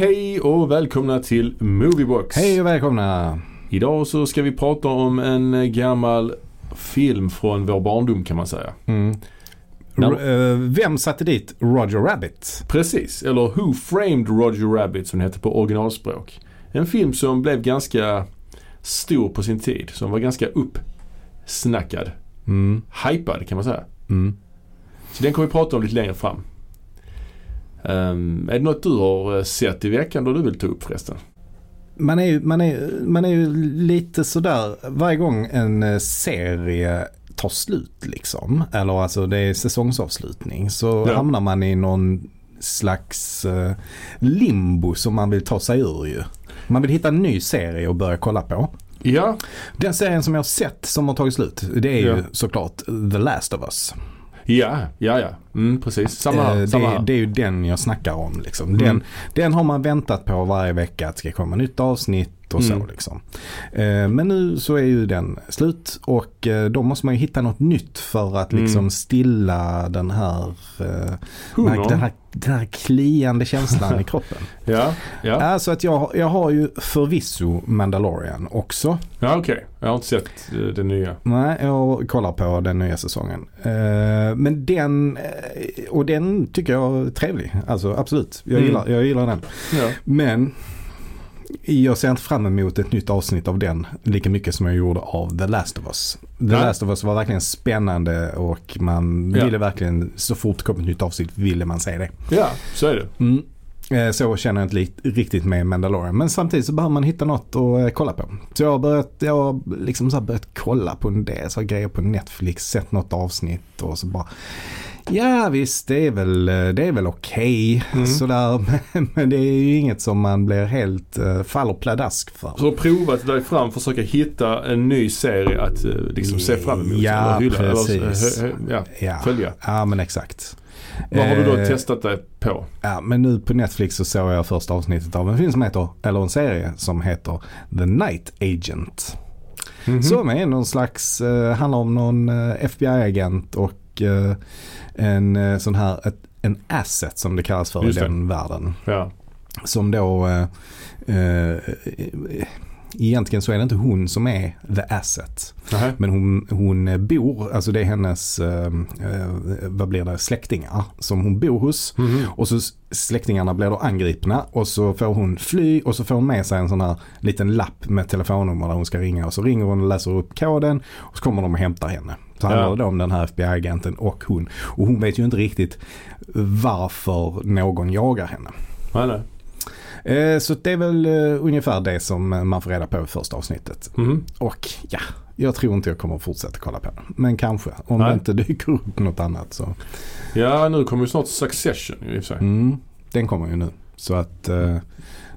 hej och välkomna till Moviebox. Hej och välkomna! Idag så ska vi prata om en gammal film från vår barndom kan man säga. Mm. Eh, vem satte dit Roger Rabbit? Precis, eller Who Framed Roger Rabbit som det heter på originalspråk. En film som blev ganska stor på sin tid. Som var ganska uppsnackad. Mm. Hypad kan man säga. Mm. Så den kommer vi prata om lite längre fram. Ehm, är det något du har eh, sett i veckan då du vill ta upp förresten? Man, är ju, man, är, man är ju lite sådär varje gång en eh, serie tar slut liksom. Eller alltså det är säsongsavslutning. Så Ja. hamnar man i någon slags eh, limbo som man vill ta sig ur ju. Man vill hitta en ny serie att börja kolla på. Ja, Den serien som jag har sett som har tagit slut det är Ja. ju såklart The Last of Us. Ja, ja, ja. Mm, precis. Samma här. Eh, samma det, det är ju den jag snackar om. Liksom. Mm. Den, den har man väntat på varje vecka att det ska komma nytt avsnitt och så. Mm. Liksom. Eh, men nu så är ju den slut och eh, då måste man ju hitta något nytt för att liksom Mm. stilla den här, eh, den, här, den, här, den här kliande känslan i kroppen. Ja, ja. Alltså att jag, jag har ju förvisso Mandalorian också. Ja, okej. Jag har inte sett det nya. Nej, jag kollar på den nya säsongen. Men den, och den tycker jag är trevlig. Alltså absolut, jag, Mm. gillar, jag gillar den. Ja. Men jag ser inte fram emot ett nytt avsnitt av den lika mycket som jag gjorde av The Last of Us. The Nej. Last of Us var verkligen spännande och man Ja. ville verkligen, så fort det kom ett nytt avsnitt ville man se det. ja, så är det. Mm. Eh, Så känner jag inte riktigt med Mandalorian. Men samtidigt så behöver man hitta något att eh, kolla på. Så jag har börjat, jag har liksom så börjat kolla på en del så grejer på Netflix, sett något avsnitt och så bara Ja visst det är väl, eh, det är väl okej Mm. sådär. Men, men det är ju inget som man blir helt, uh, faller pladask för. Så provat dig fram, försöka hitta en ny serie att eh, liksom se fram emot. Ja, eller hylla, precis. Eller, ja, Ja, följa. ja men exakt. Vad har du då testat dig på? Ja, men nu på Netflix så såg jag första avsnittet av en film som heter, eller en serie som heter The Night Agent. Mhm. Som är någon slags, eh, handlar om någon FBI-agent och eh, en eh, sån här, ett, en asset som det kallas för Just i det. den världen. Ja. Som då, eh, egentligen så är det inte hon som är the asset. Nähä. Men hon, hon bor, alltså det är hennes, eh, vad blir det, släktingar som hon bor hos. Mhm. Och så släktingarna blir då angripna och så får hon fly och så får hon med sig en sån här liten lapp med telefonnummer där hon ska ringa. Och så ringer hon och läser upp koden och så kommer de och hämtar henne. Så handlar Ja. det om den här FBI-agenten och hon. Och hon vet ju inte riktigt varför någon jagar henne. Nej. Eh, Så det är väl eh, ungefär det som eh, man får reda på i första avsnittet. Mhm. Och ja, jag tror inte jag kommer att fortsätta kolla på den. Men kanske, om Nej. det inte dyker upp något annat så. Ja, nu kommer ju snart Succession i och för sig. Mm, den kommer ju nu. Så att, eh,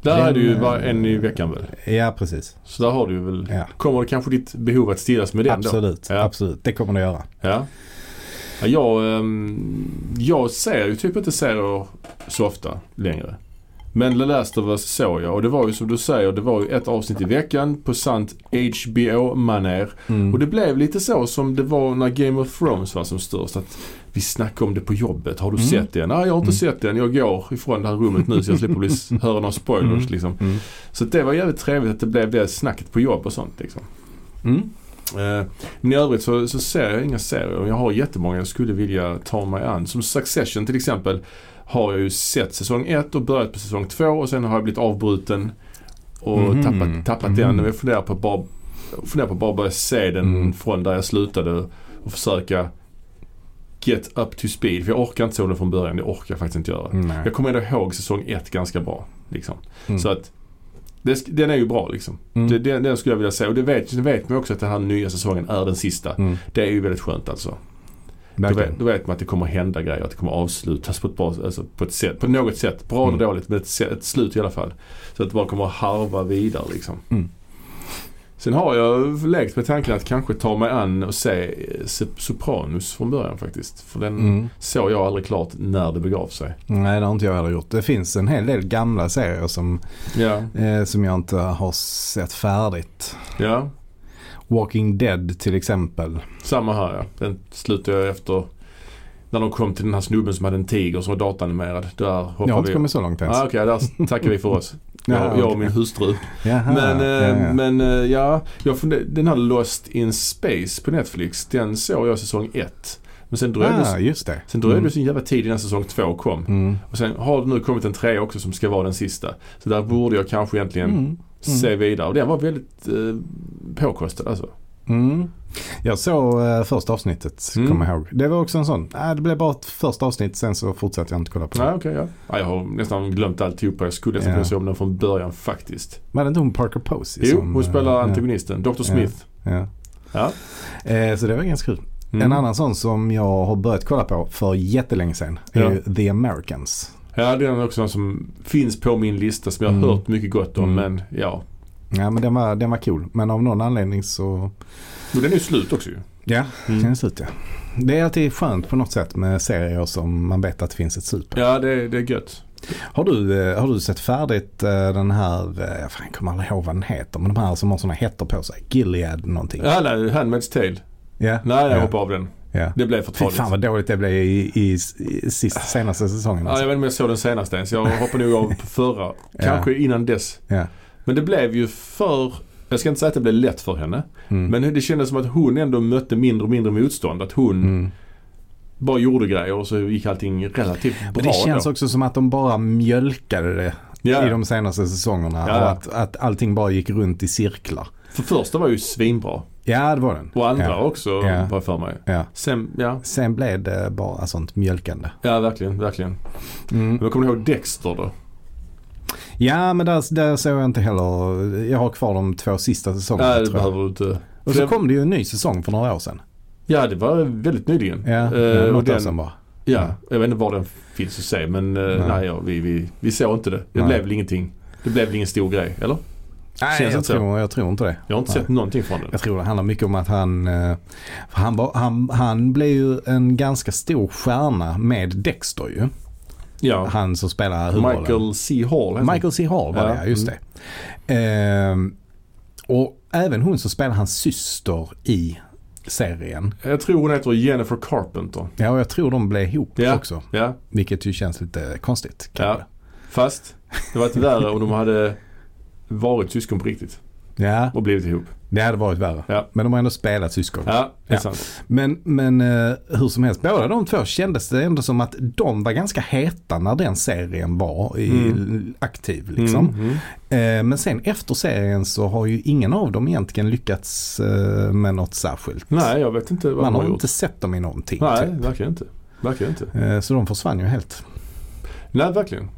Där är det ju eh, var en i veckan väl? ja precis. Så där har du väl, Ja. kommer det kanske ditt behov att stillas med den då? Absolut, Ja. absolut. Det kommer det göra. Ja. ja jag, ehm, jag ser ju typ inte serier så ofta längre. Men The Last of Us såg jag och det var ju som du säger, det var ju ett avsnitt i veckan på sant HBO-manér. Mm. Och det blev lite så som det var när Game of Thrones var som störst. Att vi snackade om det på jobbet. Har du Mm. sett den? Nej, jag har inte Mm. sett den. Jag går ifrån det här rummet nu så jag slipper bli, höra några spoilers Mm. liksom. Mm. Så det var jävligt trevligt att det blev det snacket på jobb och sånt liksom. Mm. Eh, Men i övrigt så, så ser jag inga serier. Jag har jättemånga jag skulle vilja ta mig an. Som Succession till exempel har jag ju sett säsong 1 och börjat på säsong 2 och sen har jag blivit avbruten och Mhm. tappat, tappat Mhm. den. Och jag funderar på bara, funderar på bara börja se den Mm. från där jag slutade och försöka get up to speed. För jag orkar inte så den från början. Det orkar jag faktiskt inte göra. Nej. Jag kommer ändå ihåg säsong 1 ganska bra. Liksom. Mm. Så att det, den är ju bra liksom. Mm. Det, den, den skulle jag vilja säga. Och det vet, det vet man också att den här nya säsongen är den sista. Mm. Det är ju väldigt skönt alltså. Då vet, då vet man att det kommer hända grejer. Att det kommer avslutas på ett bra, alltså på ett sätt. På något sätt. Bra eller Mm. dåligt men ett, ett slut i alla fall. Så att det bara kommer att harva vidare liksom. Sen har jag lekt med tanken att kanske ta mig an och se eh, Sop- Sopranos från början faktiskt. För den Mm. såg jag aldrig klart när det begav sig. Nej, det har inte jag heller gjort. Det finns en hel del gamla serier som, Ja, eh, som jag inte har sett färdigt. ja. Walking Dead till exempel. Samma här ja. Den slutade jag efter När de kom till den här snubben som hade en tiger som var datanimerad. Där Jag har hoppade inte vi. kommit så långt ens. Ah, Okej, där tackar vi för oss. Ja, jag, jag och min hustru. Jaha, Men, eh, ja, ja. men eh, ja, jag funder, den här Lost in Space på Netflix, den såg jag säsong ett. Men sen dröjde, ah, just det. sen dröjde Mm. det så jävla tid innan säsong två kom. Mm. Och sen har det nu kommit en trea också som ska vara den sista. Så där borde jag kanske egentligen Mm. se vidare. Och den var väldigt eh, påkostad alltså. Mm. Jag såg uh, första avsnittet, Mm. kommer jag ihåg. Det var också en sån, äh, det blev bara ett första avsnitt, sen så fortsatte jag inte kolla på det. Nej, okej, ja. ja. Jag har nästan glömt alltihopa. Jag skulle nästan Ja. kunna se om den från början faktiskt. Var det inte hon Parker Posey Jo, som... hon spelar eh, antagonisten. Dr. Smith. Ja. Ja. Eh, så det var ganska kul. Mm. En annan sån som jag har börjat kolla på för jättelänge sedan är Ja. ju The Americans. Ja, det är också någon som finns på min lista som jag har Mm. hört mycket gott om. Mm. Men ja, Ja men den var, den var cool. Men av någon anledning så... och den är ju slut också ju. Ja, Mm. den är slut ja. Det är alltid skönt på något sätt med serier som man vet att det finns ett slut på. Ja, det, det är gött. Har du, eh, har du sett färdigt eh, den här, eh, jag fan, kommer aldrig ihåg vad den heter, men de här som har sådana hetter på sig. Gilead någonting. Ja, nej, Handmaid's Tale. Ja. Nej, jag ja. hoppade av den. ja. Det blev för farligt. fan vad dåligt det blev i, i, i sist, senaste säsongen. Ja, Alltså. jag vet inte om jag såg den senaste ens. Jag hoppade nog av på förra. Kanske innan dess. Ja. Men det blev ju för... Jag ska inte säga att det blev lätt för henne. Mm. Men det kändes som att hon ändå mötte mindre och mindre motstånd. Att hon Mm. bara gjorde grejer och så gick allting relativt bra Men det känns då. också som att de bara mjölkade det Ja, i de senaste säsongerna. Ja. Och att, att allting bara gick runt i cirklar. för första var ju svinbra. Ja det var den. Och andra Ja. också Ja. jag för mig. Ja. Sen, ja. Sen blev det bara sånt mjölkande. Ja, verkligen, verkligen. Mm. Men jag kommer ihåg Dexter då. Ja men där, där såg jag inte heller. Jag har kvar de två sista säsongerna Nej, det tror jag. behöver du inte. Och så det- kom det ju en ny säsong för några år sedan. Ja, det var väldigt nyligen. Ja, och något år sedan bara. Ja, jag vet inte var den finns att se men eh, Nej. ja, vi, vi, vi såg inte det. Det Nej. blev väl ingenting. Det blev väl ingen stor grej, eller? Nej Känns jag tror, jag tror inte det. Jag har inte Nej. sett någonting från den. Jag tror det handlar mycket om att han, eh, han, var, han, han blev ju en ganska stor stjärna med Dexter ju. Ja, Han som spelar huvudrollen. Michael C. Hall. Michael C. Hall var det, ja, just det. Ehm, och även hon som spelar hans syster i serien. Jag tror hon heter Jennifer Carpenter. Ja, och jag tror de blev ihop Ja. också. Ja, Vilket ju känns lite konstigt. ja. Fast det var inte värre om de hade varit syskon på riktigt Ja, och blivit ihop. Det hade varit värre. Ja. Men de har ändå spelat syskon. Ja, det är Ja. sant. Men, men eh, hur som helst, båda de två kändes det ändå som att de var ganska heta när den serien var i, Mm. aktiv. Liksom. Mm, mm. Eh, men sen efter serien så har ju ingen av dem egentligen lyckats eh, med något särskilt. Nej, jag vet inte vad Man har har gjort. inte sett dem i någonting. Nej, Typ. verkligen inte. Verkligen inte. Eh, så de försvann ju helt. Nej, verkligen.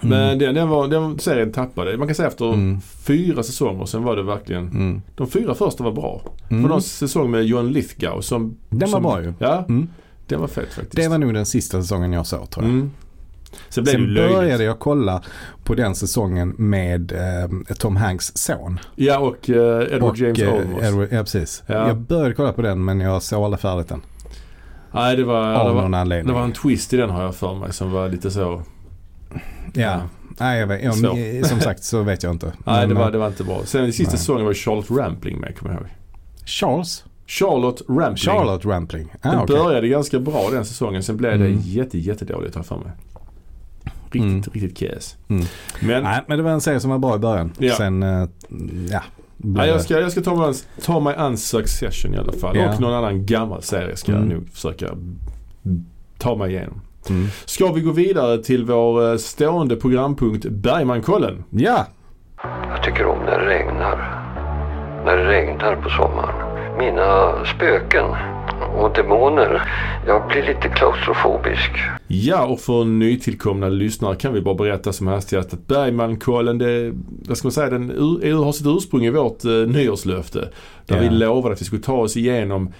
Men den, den, var, den serien tappade. Man kan säga efter Mm. fyra säsonger sen var det verkligen Mm. De fyra första var bra. Mm. Var någon säsong med John Lithgow som... Den var som, bra ju. Ja, Mm. den var fet faktiskt. Det var nog den sista säsongen jag såg tror jag. Mm. Sen Sen började jag kolla på den säsongen med eh, Tom Hanks son. Ja, och uh, Edward och, James eh, Olmos. Edward, ja, precis. Ja. Jag började kolla på den men jag såg aldrig färdigt den. Nej, det var, Av det, någon var, anledning. det var en twist i den har jag för mig som var lite så... Ja. Nej, jag vet, jag, Svår. som sagt så vet jag inte. Nej, det var, eh, det var inte bra. Sen i sista Nej. säsongen var Charlotte Rampling med, kommer jag ihåg. Charles? Charlotte Rampling. Charlotte Rampling. Den Ah, okej. började ganska bra den säsongen. Sen blev det Mm. jätte, jättedåligt jag för mig. Riktigt, Mm. riktigt käs. Mm. Men Nej, men det var en serie som var bra i början. Ja. Sen, eh, ja. Nej, jag ska, jag ska ta, mig an, ta mig an Succession i alla fall. Ja. Och någon annan gammal serie ska Mm. jag nog försöka ta mig igenom. Mm. Ska vi gå vidare till vår eh, stående programpunkt Bergmankollen? Ja, Jag tycker om när det regnar. När det regnar på sommaren. Mina spöken och demoner. Jag blir lite klaustrofobisk. Ja, och för nytillkomna lyssnare kan vi bara berätta som hastigast att Bergmankollen, det, vad ska man säga, den ur, har sitt ursprung i vårt eh, nyårslöfte. Där Ja. vi lovade att vi skulle ta oss igenom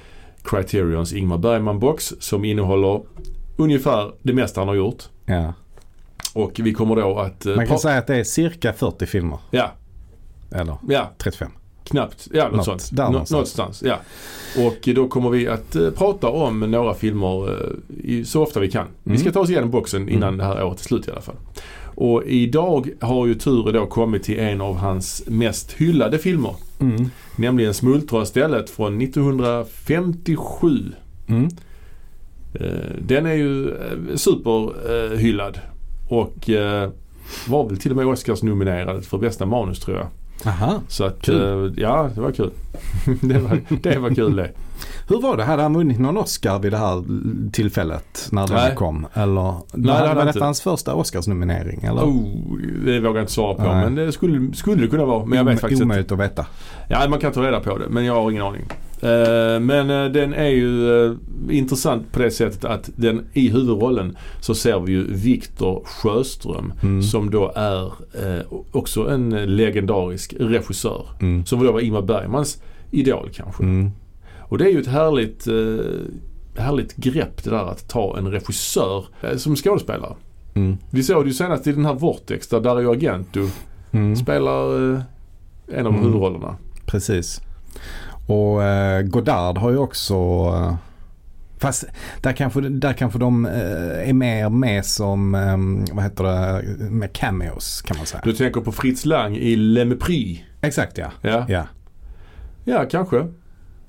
Criterions Ingmar Bergman-box som innehåller ungefär det mesta han har gjort. ja. Och vi kommer då att... eh, Man kan säga att det är cirka 40 filmer. Ja, Eller ja, 35. knappt. Ja, något, Något sånt. där Nå- någonstans. någonstans. Ja. Och då kommer vi att eh, prata om några filmer eh, i, så ofta vi kan. Vi Mm. ska ta oss igenom boxen innan Mm. det här året är slut i alla fall. Och idag har ju Ture då kommit till en av hans mest hyllade filmer. Mm. Nämligen Smultronstället från 1957. Eh, den är ju eh, superhyllad och eh, var väl till och med Oscars nominerad för bästa manus tror jag. Aha. Så att, Kul. ja det var kul. det, var, det var kul det. Hur var det? Hade han vunnit någon Oscar vid det här tillfället när den Nej. kom? Eller Nej, det var detta hans första Oscarsnominering? Eller? Oh, det vågar jag inte svara på Nej. men det skulle, skulle det kunna vara. Men jag vet Om- faktiskt. Omöjligt att veta. Ja, man kan ta reda på det men jag har ingen aning. Eh, men eh, den är ju eh, intressant på det sättet att den i huvudrollen så ser vi ju Viktor Sjöström Mm. som då är också en legendarisk regissör. Mm. Som då var Ingmar Bergmans idol kanske. Mm. Och det är ju ett härligt, härligt grepp det där att ta en regissör som skådespelare. Mm. Vi såg det ju senast i den här Vortex där Dario Argento Mm. spelar en av Mm. huvudrollerna. Precis. Och eh, Godard har ju också eh, Fast där kanske, där kanske de eh, är mer med som, eh, vad heter det, med cameos kan man säga. Du tänker på Fritz Lang i Le Mépris. Exakt ja. Ja. ja. ja, kanske.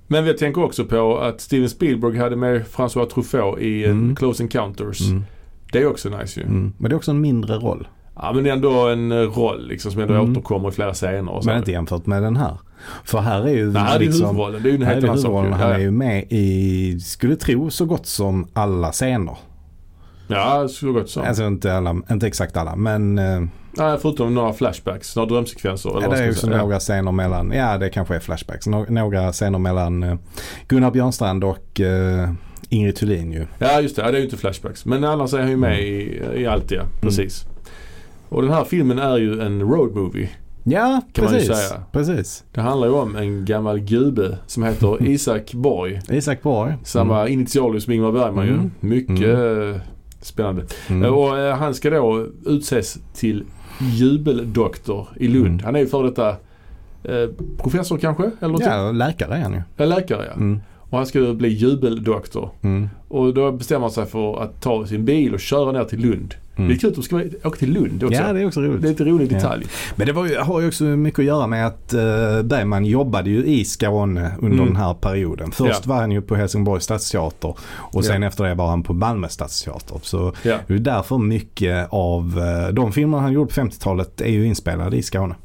Men jag tänker också på att Steven Spielberg hade med François Truffaut i Mm. Close Encounters. Mm. Det är också nice ju. Mm. Men det är också en mindre roll. Ja men det är ändå en roll liksom som ändå Mm. återkommer i flera scener och så. Men inte jämfört med den här. För här är ju Nej, det är liksom, huvudrollen. Det är ju en här är helt annan sak. Han Ja, är ju med i, skulle tro så gott som alla scener. Ja, så gott så. Alltså inte alla, inte exakt alla men eh, Nej, förutom några flashbacks, några drömsekvenser. Eller Ja, det är ju säga. några scener mellan, ja det kanske är flashbacks, Nå- några scener mellan eh, Gunnar Björnstrand och eh, Ingrid Thulin ju. Ja, just det. Ja, det är ju inte flashbacks. Men annars är han ju med Mm. i, i allt det. Precis. Och den här filmen är ju en road movie. Ja, Kan man ju precis. säga. precis. Det handlar ju om en gammal gube som heter Isak Borg. Isak Borg. Samma initialer som Ingmar Bergman Mm. ju. Mycket eh, spännande. Mm. Och eh, han ska då utses till jubeldoktor i Lund. Mm. Han är ju för detta eh, professor kanske? Eller något Ja, läkare är han ju. ja, läkare ja. Mm. Och han ska bli jubeldoktor. Mm. Och då bestämmer han sig för att ta sin bil och köra ner till Lund. Mm. Det är kul att de ska åka till Lund också. Ja, det är också roligt. Det är lite rolig Ja. detalj. Men det ju, har ju också mycket att göra med att uh, Bergman jobbade ju i Skåne under Mm. den här perioden. Först Ja. var han ju på Helsingborgs stadsteater och sen efter det var han på Malmö stadsteater. Så Ja. det är därför mycket av eh, de filmer han gjorde på 50-talet är ju inspelade i Skåne.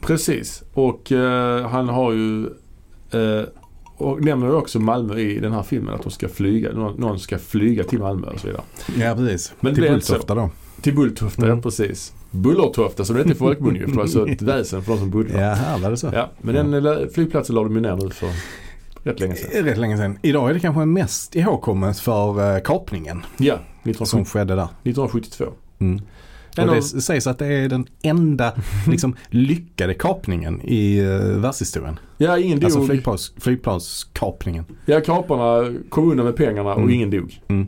Precis. Och eh, han har ju eh, och nämner också Malmö i den här filmen att de ska flyga. Någon, ska flyga till Malmö och så vidare. Ja precis. Men Till. Bulltofta då. Till Bulltofta, Mm. ja precis. Bullertofta som det heter i folkmun ju. För det var så ett väsen för de som bodde där. Ja, här var det så. Ja, men den eh, flygplatsen la de ju ner nu för rätt länge sedan. Rätt länge sedan. Idag är det kanske mest ihågkommet för uh, kapningen Ja, som 1970, skedde där. 1972. Mm. En Och det av- sägs att det är den enda liksom, lyckade kapningen i uh, världshistorien. Ja, ingen Alltså dog. flygplans, flygplanskapningen. Ja, kaparna kom undan med pengarna och Mm. ingen dog. Mm.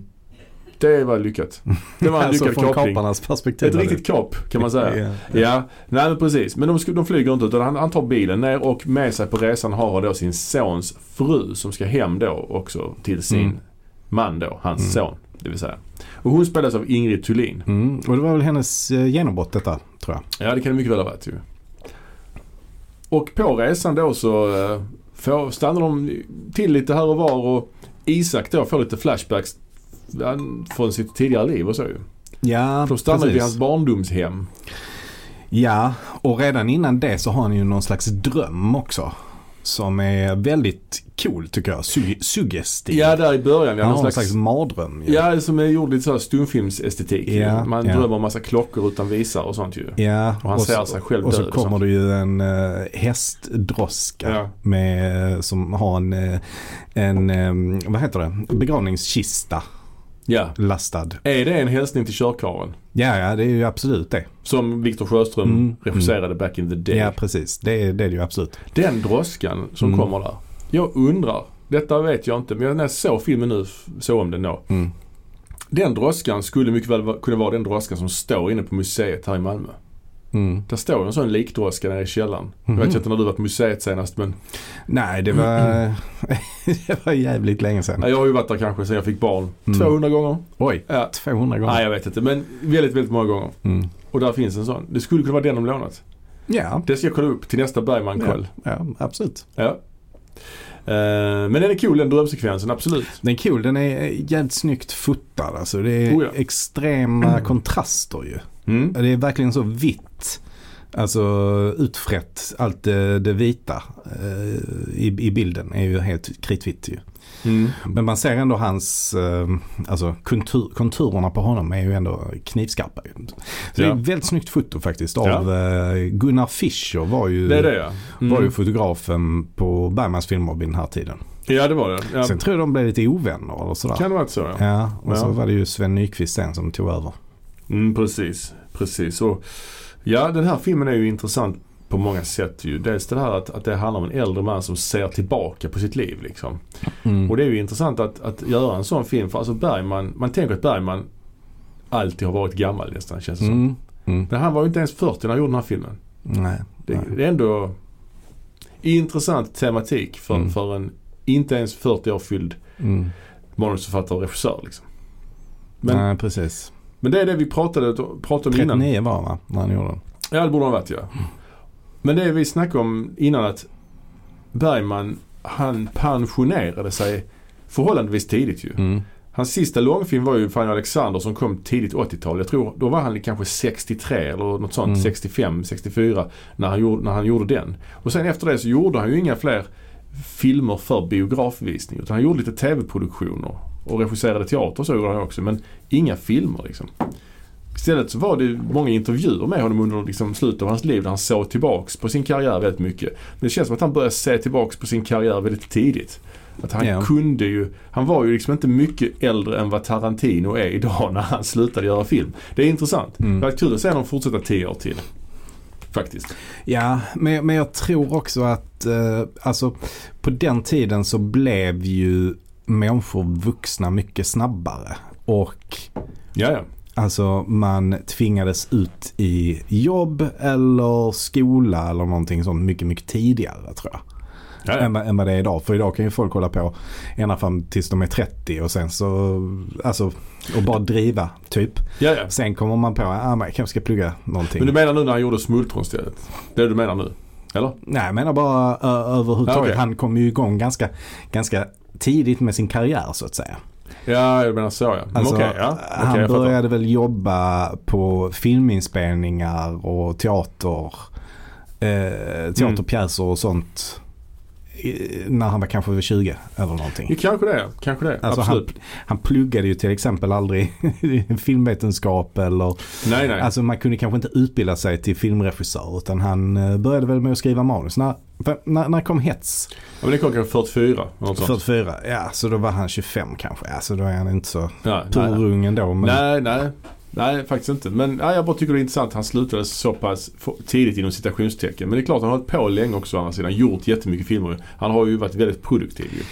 Det var lyckat. Det var en alltså lyckad från kapning. kaparnas perspektiv. Ett riktigt kap kan man säga. Ja. Ja, nej men precis. Men de, de flyger inte utan han, han tar bilen ner och med sig på resan har han då sin sons fru som ska hem då också till sin Mm. man då, hans Mm. son. Det vill säga. Och hon spelas av Ingrid Thulin. Mm. Och det var väl hennes eh, genombrott detta, tror jag. Ja det kan det mycket väl ha varit ju. Och på resan då så eh, får, stannar de till lite här och var och Isak då får lite flashbacks från sitt tidigare liv och så ju. Ja, De stannar vid precis. hans barndomshem. Ja, och redan innan det så har han ju någon slags dröm också. Som är väldigt cool tycker jag. Sug- suggestiv. Ja där i början. Ja, han någon har någon slags, slags mardröm. ju. ja som är gjord lite så här stumfilmsestetik. Ja, Man ja. drömmer om massa klockor utan visare och sånt ju. Ja, Och han så- ser sig själv Och så och kommer sånt. det ju en uh, hästdroska Ja. med, som har en, eh, en eh, vad heter det, begravningskista Ja. lastad. Är det en hälsning till körkaren? Ja, ja det är ju absolut det. Som Viktor Sjöström Mm, regisserade back in the day. Ja, precis. Det är det, är det ju absolut. Den droskan som Mm. kommer där. Jag undrar, detta vet jag inte, men när jag såg filmen nu, såg om den då. Mm. Den droskan skulle mycket väl kunna vara den droskan som står inne på museet här i Malmö. Mm. Där står en sån likdroska nere i källaren. Jag Mhm. vet inte när du var på museet senast men Nej, det var, det var jävligt länge sedan. jag har ju varit där kanske sedan jag fick barn. Mm. 200 gånger. Oj, Ja. 200 gånger. Nej jag vet inte men väldigt, väldigt många gånger. Mm. Och där finns en sån. Det skulle kunna vara den de lånat. Ja, Det ska jag kolla upp till nästa Bergman-kväll. ja, absolut. Ja. Eh, men den är cool den drömsekvensen, absolut. Den är cool, den är jävligt snyggt fotad alltså. Det är Oh ja. extrema kontraster ju. Mm. Det är verkligen så vitt. Alltså utfrätt, allt det, det vita eh, i, i bilden är ju helt kritvitt ju. Mm. Men man ser ändå hans, eh, alltså kontur, konturerna på honom är ju ändå knivskarpa. Så det är Ja. ett väldigt snyggt foto faktiskt av eh, Gunnar Fischer var ju, Det det ja. Mm. var ju fotografen på Bergmans filmer vid den här tiden. Ja det var det. Ja. Sen tror jag de blev lite ovänner eller sådär. Kan det vara så ja. Ja, och så Ja. var det ju Sven Nykvist sen som tog över. Mm, precis, precis. Och, ja den här filmen är ju intressant på många sätt ju. Dels det här att, att det handlar om en äldre man som ser tillbaka på sitt liv liksom. Mm. Och det är ju intressant att, att göra en sån film för alltså Bergman, man tänker att Bergman alltid har varit gammal nästan känns det som. Mm. Mm. Men han var ju inte ens 40 när han gjorde den här filmen. Nej. Det, Nej. det är ändå intressant tematik för, Mm. för en inte ens 40 år fylld Mm. manusförfattare och regissör liksom. Men, Nej, precis. men det är det vi pratade, pratade om innan. 39 var va? När han gjorde den. Ja det borde han ha varit ja. Men det vi snackade om innan att Bergman han pensionerade sig förhållandevis tidigt ju. Mm. Hans sista långfilm var ju Fanny Alexander som kom tidigt 80-tal. Jag tror då var han kanske 63 eller något sånt. Mm. 65, 64 när han, gjorde, när han gjorde den. Och sen efter det så gjorde han ju inga fler filmer för biografvisning. Utan han gjorde lite tv-produktioner och regisserade teater och så gjorde han också. Men inga filmer liksom. Istället så var det många intervjuer med honom under liksom slutet av hans liv där han såg tillbaks på sin karriär väldigt mycket. Men det känns som att han började se tillbaks på sin karriär väldigt tidigt. Att han Ja. kunde ju, han var ju liksom inte mycket äldre än vad Tarantino är idag när han slutade göra film. Det är intressant. Mm. Det var kul att se honom fortsätta tio år till. Faktiskt. Ja, men, men jag tror också att eh, alltså, på den tiden så blev ju människor vuxna mycket snabbare. Och Ja, ja. Alltså man tvingades ut i jobb eller skola eller någonting sånt mycket, mycket tidigare tror jag. ja, Än, än vad det är idag. För idag kan ju folk hålla på ända fram tills de är 30 och sen så, alltså, och bara driva typ. ja, ja. Sen kommer man på att ah, jag kanske ska plugga någonting. Men du menar nu när han gjorde Smultronstället? Det är det du menar nu? Eller? Nej, jag menar bara överhuvudtaget. Ja, okej. Han kom ju igång ganska, ganska tidigt med sin karriär så att säga. Ja, jag menar så ja. Alltså, Okej, ja. Okej, han började väl jobba på filminspelningar och teater, eh, teaterpjäser och sånt. När han var kanske över 20 eller någonting. Ja, kanske det. Kanske det. Alltså han, Absolut. han pluggade ju till exempel aldrig filmvetenskap eller Nej, nej. Alltså man kunde kanske inte utbilda sig till filmregissör utan han eh, började väl med att skriva manus. När, när, när kom Hets? ja, men det kom kanske 44. Något sånt. 44, ja så då var han 25 kanske. Ja, så då är han inte så purung ändå. Men, Nej, nej. Nej, faktiskt inte. Men ja, jag bara tycker det är intressant att han slutade så pass tidigt inom citationstecken. Men det är klart han har hållit på länge också å andra sidan. Gjort jättemycket filmer. Han har ju varit väldigt produktiv ju.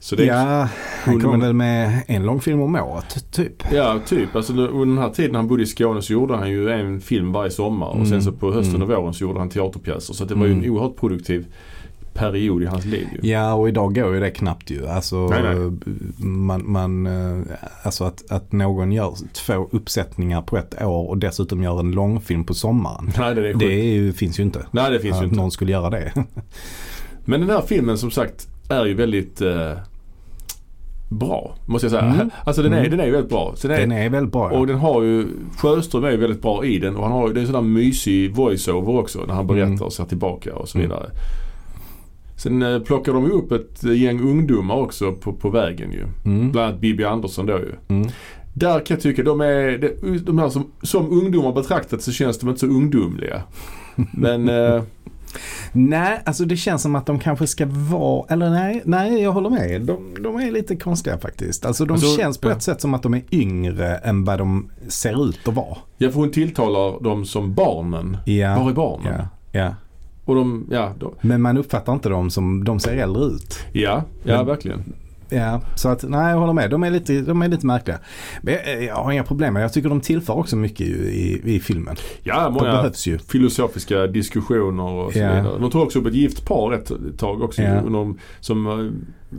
Så det ja. ja, han Under- kom väl med en lång film om året typ. typ. Alltså under den här tiden han bodde i Skåne så gjorde han ju en film varje sommar. Och sen Mm, så på hösten mm. och våren så gjorde han teaterpjäser. Så det var ju Mm. en oerhört produktiv period i hans liv ju. Ja och idag går ju det knappt ju. Alltså, Nej, nej. Man, man, eh, alltså att, att någon gör två uppsättningar på ett år och dessutom gör en långfilm på sommaren. Nej, det är Det är ju, finns ju inte. Nej, det finns ju att inte. någon skulle göra det. Men den här filmen som sagt är ju väldigt eh, bra. Måste jag säga. Mm. Alltså den är, Mm. den är ju väldigt bra. Den är, Den är väldigt bra. ja. Och den har ju, Sjöström är ju väldigt bra i den och han har ju, det är en sån där mysig voiceover också när han berättar Mm. och ser tillbaka och så Mm. Sen eh, plockar de upp ett eh, gäng ungdomar också på, på vägen ju. Mm. Bland annat Bibi Andersson då ju. Mm. Där kan jag tycka de är, de här som, som ungdomar betraktat så känns de inte så ungdomliga. Men eh, Nej, alltså det känns som att de kanske ska vara, eller nej, nej jag håller med. De, de är lite konstiga faktiskt. Alltså de Alltså, känns på ja. ett sätt som att de är yngre än vad de ser ut att vara. ja, för hon tilltalar dem som barnen. Ja, Var är barnen? ja, ja. Och de, ja, de, Men man uppfattar inte dem som, de ser äldre ut. ja, ja Men- verkligen. Ja, så att nej jag håller med. De är lite, de är lite märkliga. Men jag, jag har inga problem med Jag tycker de tillför också mycket i, i filmen. Ja, De många behövs ju. filosofiska diskussioner och så Ja. vidare. De tog också upp ett gift par ett tag också. Ja. De, som eh,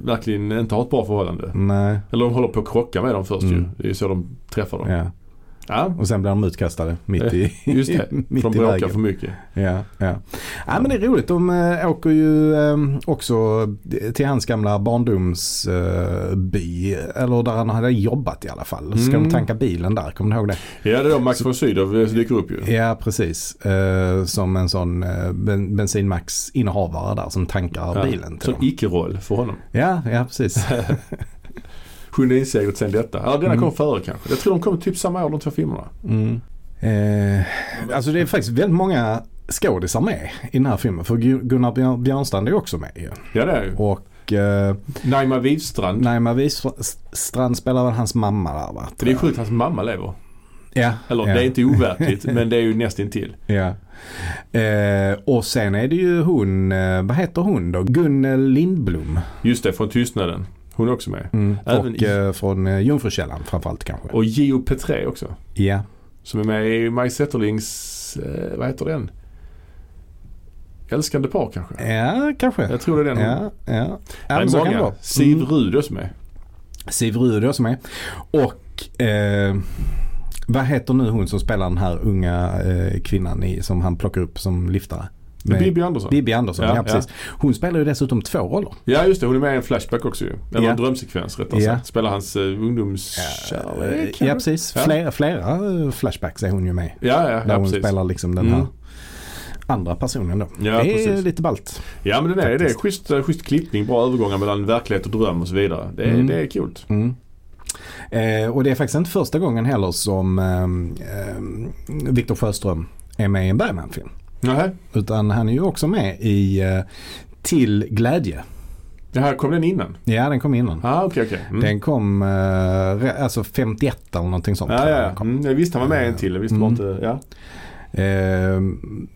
verkligen inte har ett bra förhållande. Nej, Eller de håller på att krocka med dem först Mm. ju. Det är så de träffar dem. ja. Ja, Och sen blir de utkastade mitt i, just det. mitt för de bråkar för mycket. Ja, ja. ja, men det är roligt. De äh, åker ju äh, också till hans gamla barndomsby. eller där han hade jobbat i alla fall. Så ska Mm. de tanka bilen där, kommer du ihåg det? Ja, det är då Max von Sydow dyker upp ju. Ja, precis. Eh, som en sån ben, bensinmax-innehavare där som tankar Ja, bilen till dem. icke-roll för honom. Ja, ja precis. Sjunde inseglet sen detta. Ja, denna Mm. kom före kanske. Jag tror de kom typ samma år de två filmerna. Mm. Eh, alltså det är faktiskt väldigt många skådisar med i den här filmen. För Gu- Gunnar Björ- Björnstrand är också med ju. Ja, det är ju. Och eh, Naima Wivstrand. Naima Wistrand spelar väl hans mamma där va? Det är sjukt hans mamma lever. Ja. Eller ja. det är inte overkligt men det är ju nästintill. Ja. Eh, och sen är det ju hon, eh, vad heter hon då? Gunnel Lindblom. Just det, från Tystnaden. Hon är också med. Mm. Även Och i- eh, från eh, Jungfrukällan framförallt kanske. Och Gio Petré också. Ja. Som är med i Maj Zetterlings, eh, vad heter den? Älskande par kanske? Ja, kanske. Jag tror det är den. Ja, ja. ja är men så kan det många. vara. Siv Mm. Rud är också med. Siv Rud också med. Och eh, vad heter nu hon som spelar den här unga eh, kvinnan i, som han plockar upp som liftare? Med- Bibi Andersson. Bibi Andersson, ja, Ja, precis. Hon spelar ju dessutom två roller. Ja just det, hon är med i en flashback också ju. Eller Ja. en drömsekvens rättare Ja. sagt. Spelar hans uh, ungdomskärlek. ja, precis. Ja. Flera, flera eh, flashbacks är hon ju med. Ja, ja, Där ja hon precis. spelar liksom den Mm. här andra personen då. Ja, det är precis. lite ballt. Ja men det är det. schysst, eh, schysst klippning, bra övergångar mellan verklighet och dröm och så vidare. Det är, Mm. det är coolt. Mm. Eh, och det är faktiskt inte första gången heller som eh, Viktor Sjöström är med i en Bergman-film. Nähä. Utan han är ju också med i eh, Till glädje. Det här kom den innan? Ja, den kom innan. Ah, okej okej. Mm. Den kom eh, alltså 51 eller någonting sånt. Ja, ja, kom. Mm, jag visste han var med en till. Jag visste Mm. inte. Ja. Eh,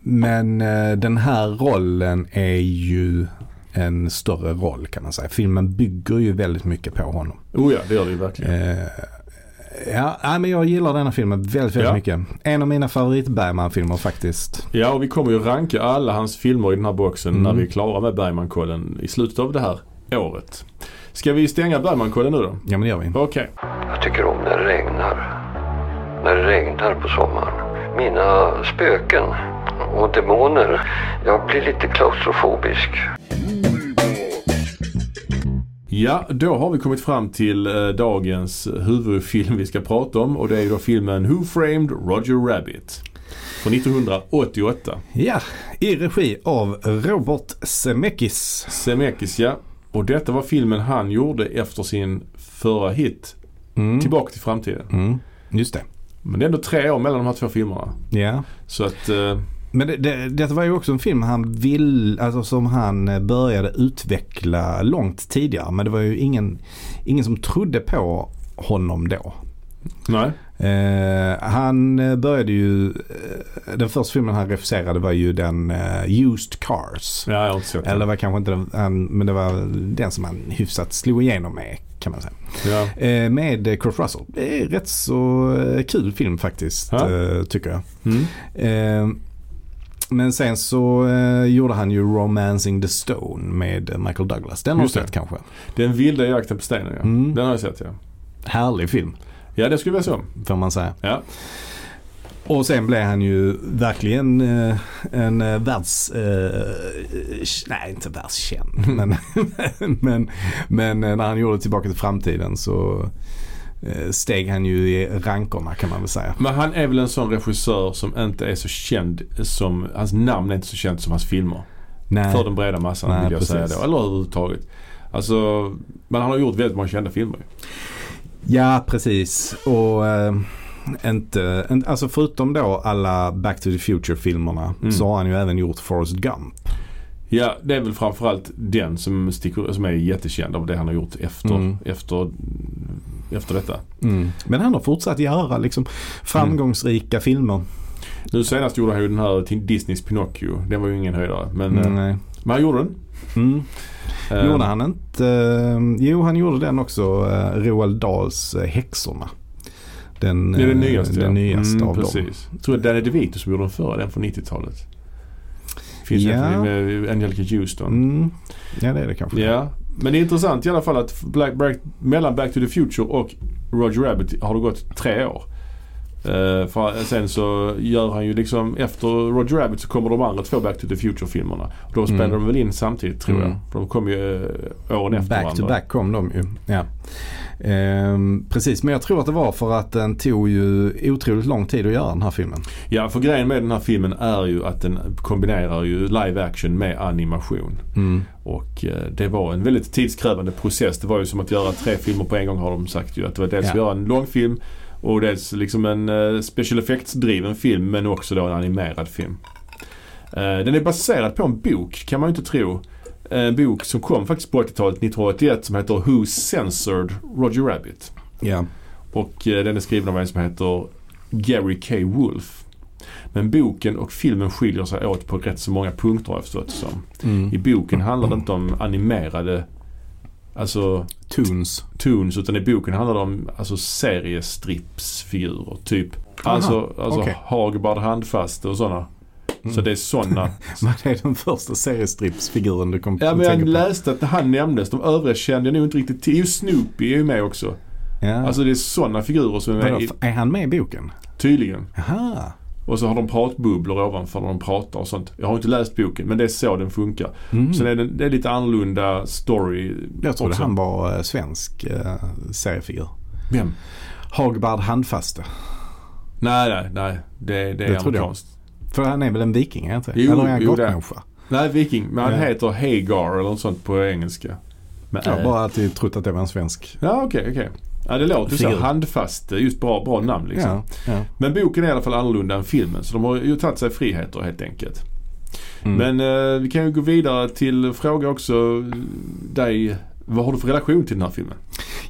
men eh, den här rollen är ju en större roll kan man säga. Filmen bygger ju väldigt mycket på honom. Oh ja, det gör det ju verkligen. Ja, men jag gillar denna filmen väldigt, väldigt Ja. mycket. En av mina favorit Bergman-filmer faktiskt. Ja, och vi kommer ju ranka alla hans filmer i den här boxen Mm. när vi är klara med Bergmankollen i slutet av det här året. Ska vi stänga Bergmankollen nu då? Ja men det gör vi. Okej. Jag tycker om när det regnar. När det regnar på sommaren. Mina spöken och demoner. Jag blir lite klaustrofobisk. Ja, då har vi kommit fram till eh, dagens huvudfilm vi ska prata om och det är ju då filmen Who Framed Roger Rabbit? Från 1988. Ja, i regi av Robert Zemeckis. Zemeckis ja. Och detta var filmen han gjorde efter sin förra hit Mm. Tillbaka till framtiden. Mm. Just det. Men det är ändå tre år mellan de här två filmerna. Ja. Så att eh, Men det, det, detta var ju också en film han vill, alltså som han eh, började utveckla långt tidigare. Men det var ju ingen, ingen som trodde på honom då. nej. Eh, han eh, började ju, eh, den första filmen han regisserade var ju den eh, Used Cars. Ja, jag har sett Eller det var kanske inte den, han, men det var den som han hyfsat slog igenom med kan man säga. Ja. Eh, med Kurt Russell. Det är rätt så kul film faktiskt Ja. eh, tycker jag. Mm. Men sen så eh, gjorde han ju Romancing the Stone med Michael Douglas. Den har du sett kanske? Den vilda jakten på stenen ja. Mm. Den har jag sett ja. Härlig film Ja, det skulle jag säga. får man säga. Ja. Och sen blev han ju verkligen eh, en eh, världs... Eh, nej, inte världskänd. men, men, men eh, när han gjorde Tillbaka till framtiden så steg han ju i rankorna kan man väl säga. Men han är väl en sån regissör som inte är så känd som, hans namn är inte så känt som hans filmer. Nej. För den breda massan Nej, vill jag säga precis. då. Eller överhuvudtaget. Alltså, men han har gjort väldigt många kända filmer. Ja, precis. Och eh, inte, alltså förutom då alla Back to the Future-filmerna Mm. så har han ju även gjort Forrest Gump. Ja, det är väl framförallt den som, sticker, som är jättekänd av det han har gjort efter, Mm. efter, efter detta. Men han har fortsatt göra liksom framgångsrika filmer. Nu senast gjorde han ju den här Disneys Pinocchio. Den var ju ingen höjdare. Men, Mm, nej. men han gjorde den. Mm. Eh, Gjorde han inte? eh, jo, han gjorde den också. Uh, Roald Dahls Häxorna. Den, Det är den nyaste. den ja. nyaste mm, av dem. precis. Jag tror att Danny DeVito som gjorde den förra, den från 90-talet. Finns Ja. en med Angelica Houston. Mm. Ja, det är det kanske. Ja, men det är intressant i alla fall att Black, Black, mellan Back to the Future och Roger Rabbit har det gått tre år. Eh, för sen så gör han ju liksom, efter Roger Rabbit så kommer de andra två Back to the Future-filmerna. Och de spelar Mm. de väl in samtidigt tror Mm. jag. För de kom ju eh, åren efter Back varandra. to back kom de ju. Ja. Ehm, precis, men jag tror att det var för att den tog ju otroligt lång tid att göra den här filmen. Ja, för grejen med den här filmen är ju att den kombinerar ju live action med animation. Mm. Och eh, det var en väldigt tidskrävande process. Det var ju som att göra tre filmer på en gång har de sagt ju. Att det var dels Ja. att göra en långfilm och dels liksom en eh, special effects-driven film men också då en animerad film. Eh, den är baserad på en bok kan man ju inte tro. En bok som kom faktiskt på 80-talet 1981 som heter Who Censored Roger Rabbit. Ja. Och eh, den är skriven av en som heter Gary K. Wolf. Men boken och filmen skiljer sig åt på rätt så många punkter har jag förstått som. Mm. I boken handlar det inte om animerade alltså Tunes. toons utan i boken handlar det om alltså seriestripsfigurer. Typ Aha, alltså, alltså okej. Hagbard handfaste och sådana. Mm. Så det är sådana. Vad är den första seriestripsfiguren du kom ja att men jag på? läste att han nämndes. De övriga kände jag nog inte riktigt till. Jo Snoopy är ju med också. Ja. Alltså det är sådana figurer som är med Vadå, i, är han med i boken? tydligen. Jaha. Och så har de pratbubblor ovanför när de pratar och sånt. Jag har inte läst boken men det är så den funkar. Mm. Sen är det, det är lite annorlunda story jag trodde han var eh, svensk eh, seriefigur. Vem? Hagbard Handfaste. Nej, nej, nej. Det, det är Det amerikanskt. För han är väl en viking, är inte? Jo, Eller är han gottmänniska? Nej, viking. Men han Ja. heter Hagar eller något sånt på engelska. Men, Jag har bara alltid trott att det var en svensk. Ja, okej, okej. Ja, det låter så. Figur. Handfast. Just bra, bra namn liksom. Ja, ja. Men boken är i alla fall annorlunda än filmen. Så de har ju tagit sig friheter helt enkelt. Mm. Men eh, vi kan ju gå vidare till fråga också dig. Vad har du för relation till den här filmen?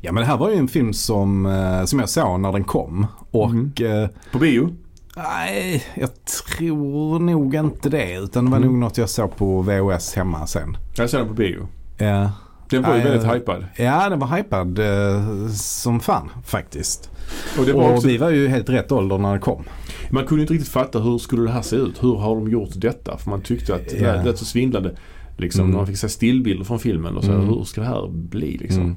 ja men det här var ju en film som, eh, som jag såg när den kom. Och Mhm. eh, På bio? nej, jag tror nog inte det. Utan det var Mm. nog något jag såg på VHS hemma sen. Jag såg den på bio. Ja, Den var ju väldigt jag- hypad. ja den var hypad eh, som fan faktiskt. Och det var Och också, vi var ju helt rätt ålder när det kom. man kunde inte riktigt fatta hur skulle det här se ut? Hur har de gjort detta? För man tyckte att det Ja. lät så svindlande. Liksom Mm. när man fick se stillbilder från filmen och så Mm. hur ska det här bli liksom? Mm.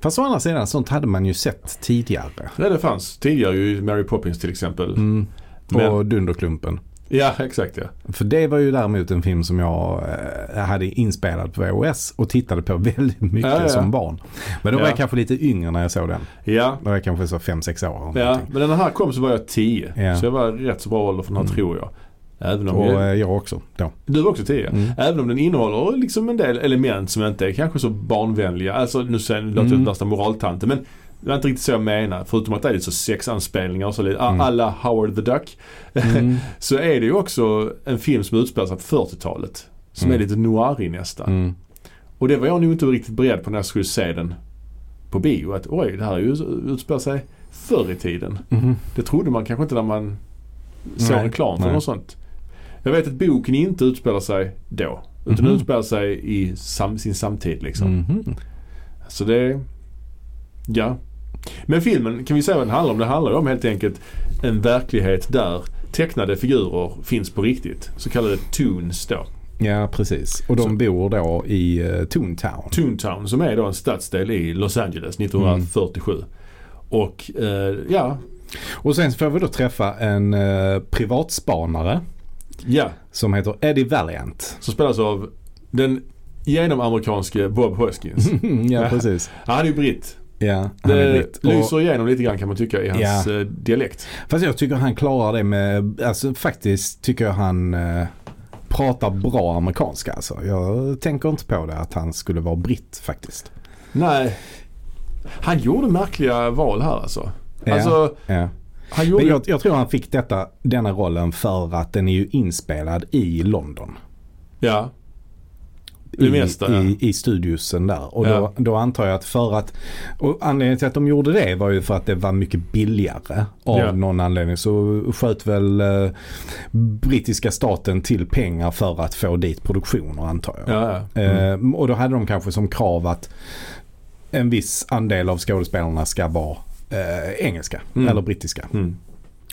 Fast å andra sidan, sånt hade man ju sett tidigare. Ja det fanns tidigare ju Mary Poppins till exempel. Mm. Men- Och Dunderklumpen. Ja exakt ja. För det var ju däremot en film som jag eh, hade inspelad på VHS och tittade på väldigt mycket Ja, ja. som barn. Men då var Ja. jag kanske lite yngre när jag såg den. Ja, Då var jag kanske så 5-6 år. ja. någonting. men när den här kom så var jag 10. Ja. Så jag var rätt så bra ålder för den här Mm. tror jag. Även om Och jag, eh, jag också då. du var också 10. Mm. Även om den innehåller liksom en del element som inte är kanske så barnvänliga. Alltså nu säger- nu låter jag Mm. värsta moraltanten men det var inte riktigt så jag menar. Förutom att det är lite så sexanspelningar och så lite Mm. alla Howard the Duck. Mm. så är det ju också en film som utspelar sig på 40-talet. Som Mm. är lite noirig nästan. Mm. Och det var jag nog inte riktigt beredd på när jag skulle se den på bio. Att oj, det här utspelar sig förr i tiden. Mhm. Det trodde man kanske inte när man såg Nej, reklam för nej. något sånt. Jag vet att boken inte utspelar sig då. Utan den utspelar sig i sam, sin samtid liksom. Mhm. Så det... Ja. Men filmen kan vi säga vad den handlar om. Det handlar ju om helt enkelt en verklighet där tecknade figurer finns på riktigt. Så kallade Toons då. Ja, precis. Och de Så- bor då i uh, Toontown. Toontown som är då en stadsdel i Los Angeles 1947. Och eh, ja, Och sen får vi då träffa en uh, privatspanare ja. som heter Eddie Valiant. Som spelas av den genoamerikanske Bob Hoskins. ja, precis. Han är ju britt. Ja, Det britt. Och- lyser igenom lite grann kan man tycka i hans Ja. eh, dialekt. Fast jag tycker han klarar det med, alltså faktiskt tycker jag han eh, pratar bra amerikanska alltså. Jag tänker inte på det att han skulle vara britt faktiskt. Nej. Han gjorde märkliga val här alltså. Ja, Alltså, ja. han gjorde... Men jag, jag tror han fick detta, denna rollen för att den är ju inspelad i London. Ja. I, mesta, ja. i, i studiosen där. Och Ja. då, då antar jag att för att, och anledningen till att de gjorde det var ju för att det var mycket billigare av Ja. någon anledning. Så sköt väl eh, brittiska staten till pengar för att få dit produktioner antar jag. Ja, ja. Mm. Eh, och då hade de kanske som krav att en viss andel av skådespelarna ska vara eh, engelska Mm. eller brittiska. Mm.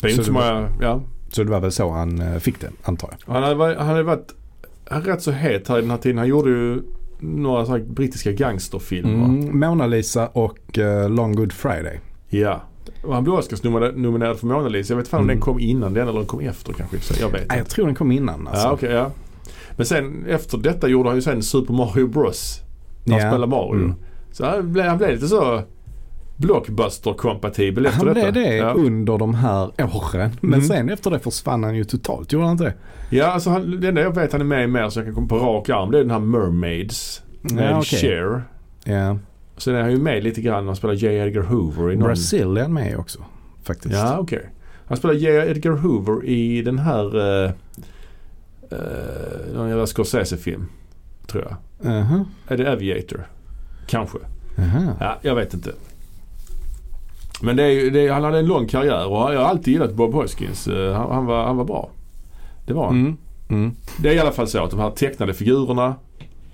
Det är Så inte så det var- många, ja. Så det var väl så han eh, fick det antar jag. Han hade, varit- han hade varit är rätt så het här i den här tiden. Han gjorde ju några så brittiska gangsterfilmer. Mm, Mona Lisa och eh, Long Good Friday. Ja. och han blev Oscars-nominerad för Mona Lisa. Jag vet inte om Mm. den kom innan den eller den kom efter kanske. Jag vet Nej, jag inte. tror den kom innan alltså. Ja, okej, ja. Men sen efter detta gjorde han ju sen Super Mario Bros. När han spelade Mario. Mm. Så han blev, han blev lite så blockbuster-kompatibel efter Han detta. blev det Ja. under de här åren. Men Mm. sen efter det försvann han ju totalt. Gjorde han inte det? Ja, alltså han, det enda jag vet han är med i mer så jag kan komma på rak arm det är den här Mermaids. Med Ja, okej. Cher. Ja. Sen är han ju med lite grann när han spelar J. Edgar Hoover i någon... Brasil är han med också. Faktiskt. Ja, okej. Han spelar J. Edgar Hoover i den här... Uh, uh, någon jävla Scorsese-film. Tror jag. Jaha. Är det Aviator? Kanske. Jaha. Ja, jag vet inte. Men det är, det är, han hade en lång karriär och jag har alltid gillat Bob Hoskins. Eh, Han, han, var, han var bra. Det var han. Mm. Mm. Det är i alla fall så att de här tecknade figurerna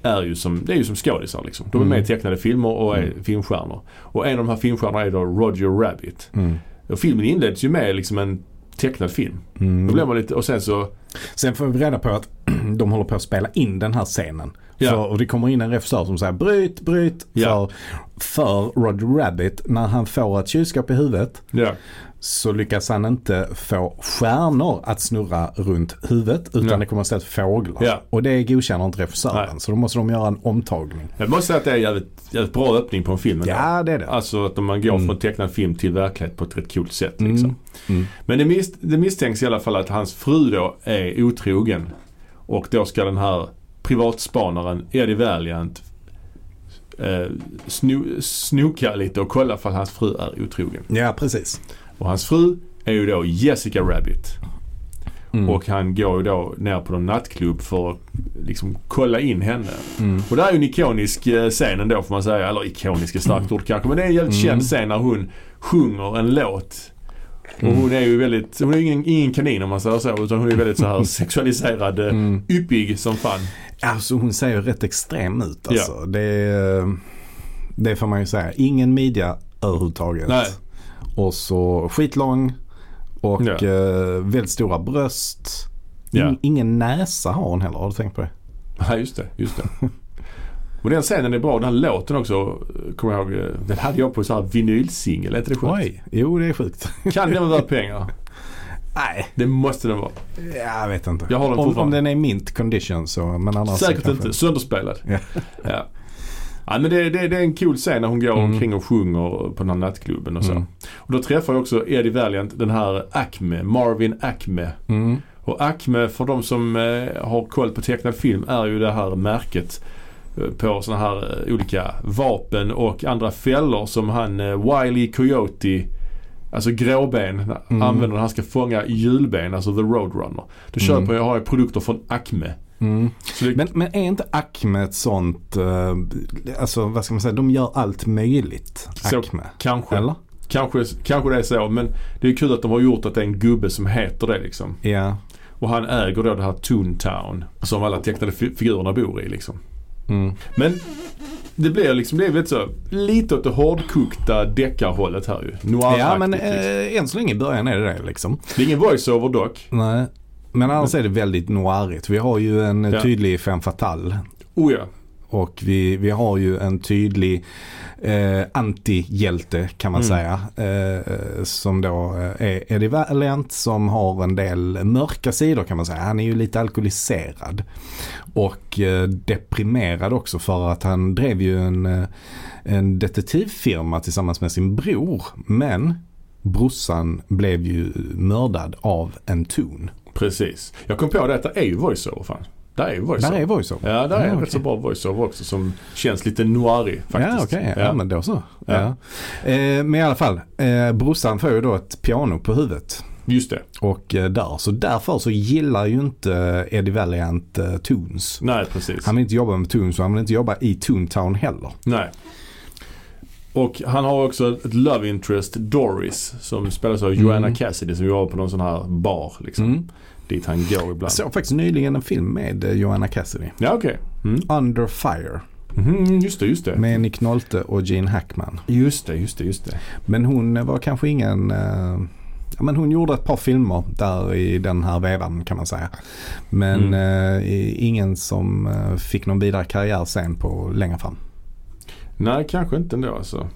är ju som, det är ju som skådisar liksom. De är Mm. med i tecknade filmer och är Mm. filmstjärnor. Och en av de här filmstjärnorna är då Roger Rabbit. Mm. Och filmen inleds ju med liksom en tecknad film. Mm. Då blir man lite, och sen så, Sen får vi reda på att de håller på att spela in den här scenen. Ja. För, och det kommer in en regissör som säger bryt, bryt. Ja. För, för Roger Rabbit, när han får ett kylskåp i huvudet ja. så lyckas han inte få stjärnor att snurra runt huvudet utan Ja. det kommer istället fåglar. Ja. Och det godkänner inte regissören Nej. så då måste de göra en omtagning. Jag måste säga att det är jävligt, jävligt bra öppning på en film. Ja, det är det. Alltså att man går Mm. från tecknad film till verklighet på ett rätt coolt sätt. Mm. Liksom. Mm. Men det, mis, det misstänks i alla fall att hans fru då är otrogen. Och då ska den här privatspanaren Eddie Valiant eh, sno, snoka lite och kolla för att hans fru är otrogen. Ja, precis. Och hans fru är ju då Jessica Rabbit. Mm. Och han går ju då ner på någon nattklubb för att liksom kolla in henne. Mm. Och det är ju en ikonisk eh, scen ändå får man säga. Eller ikonisk är starkt ord kanske. Men det är en jävligt Mm. känd scen när hon sjunger en låt. Och Mm. hon är ju väldigt, hon är ingen, ingen kanin om man säger så. Utan hon är väldigt så här sexualiserad, eh, Mm. yppig som fan. Alltså hon ser ju rätt extrem ut alltså. Det, det får man ju säga. Ingen midja överhuvudtaget. Nej. Och så skitlång och Ja. eh, väldigt stora bröst. Ja. In, ingen näsa har hon heller. Har du tänkt på det? Nej just det, just det. Och den scenen är bra. Den här låten också, kommer jag ihåg. eh, Den hade jag på så här vinylsingel. Är inte det sjukt? Oj, jo det är sjukt. Kan den vara pengar? Nej, Det måste den vara. jag vet inte. Jag har den om, om den är mint condition så. Men annars Säkert kanske- inte. Sönderspelad. Ja. ja. Ja, men det, det, det är en cool scen när hon går Mm. omkring och sjunger på den här nattklubben och så. Mm. Och då träffar jag också Eddie Valiant, den här Acme, Marvin Acme. Mm. Och Acme, för de som eh, har koll på tecknad film, är ju det här märket på sådana här eh, olika vapen och andra fällor som han eh, Wiley Coyote Alltså gråben Mm. använder när han ska fånga julben, alltså the roadrunner. Då köper Mm. jag, har jag produkter från Acme. Mm. Det, Men, men är inte Acme ett sånt, eh, alltså vad ska man säga, de gör allt möjligt. Så- Acme. kanske, Eller? kanske, kanske det är så men det är kul att de har gjort att det är en gubbe som heter det liksom. Ja. Och han äger då det här Toontown som alla tecknade fi- figurerna bor i liksom. Mm. Men det blir liksom, det lite så, lite åt det hårdkokta deckarhållet här ju. Noir Ja men eh, än så länge i början är det det liksom. Det är ingen voiceover dock. Nej. Men annars är det väldigt noirigt. Vi har ju en Ja. tydlig femme fatale. Oh ja. Och vi, vi har ju en tydlig eh, antihjälte kan man Mm. säga. Eh, som då eh, är Eddie Valiant som har en del mörka sidor kan man säga. Han är ju lite alkoholiserad. Och eh, deprimerad också för att han drev ju en, eh, en detektivfirma tillsammans med sin bror. Men brorsan blev ju mördad av en ton. Precis. Jag kom på det att det är ju voiceover fan. Där är voiceover. Där är voiceover. Ja, där är Ja, en okej. rätt så bra voiceover också som känns lite noirig faktiskt. Ja okej, ja. Ja. men då så. Ja. Ja. Eh, men i alla fall, eh, brorsan får ju då ett piano på huvudet. Just det. Och eh, där, så därför så gillar ju inte Eddie Valiant eh, Tunes. Nej, precis. Han vill inte jobba med Tunes och han vill inte jobba i Toontown heller. Nej. Och han har också ett love interest, Doris, som spelas av Mm. Joanna Cassidy som jobbar på någon sån här bar liksom. Mm. Dit han går ibland. Jag såg faktiskt nyligen en film med eh, Joanna Cassidy. Ja, okej. Mm. Under Fire. Mhm, just det, just det. Med Nick Nolte och Gene Hackman. Just det, just det, just det. Men hon eh, var kanske ingen... Eh, ja, men hon gjorde ett par filmer där i den här vevan kan man säga. Men Mm. eh, ingen som eh, fick någon vidare karriär sen på längre fram. Nej, kanske inte ändå alltså.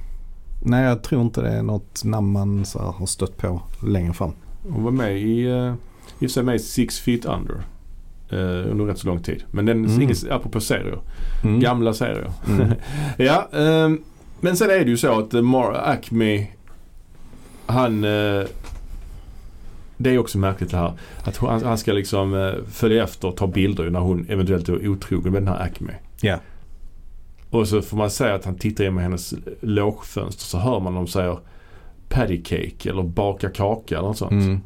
Nej, jag tror inte det är något namn man så här, har stött på längre fram. Hon var med i, uh, i sig med Six Feet Under. Uh, under rätt så lång tid. Men den, Mm. mm. apropå serier. Mm. Gamla serier. Mm. ja, ehm, men sen är det ju så att uh, Mar Acme, han... eh, det är också märkligt det här. Att hon, han ska liksom eh, följa efter och ta bilder när hon eventuellt är otrogen med den här Acme. Ja. Och så får man säga att han tittar in med hennes lågfönster så hör man dem säga patty cake eller baka kaka eller något sånt. Mm.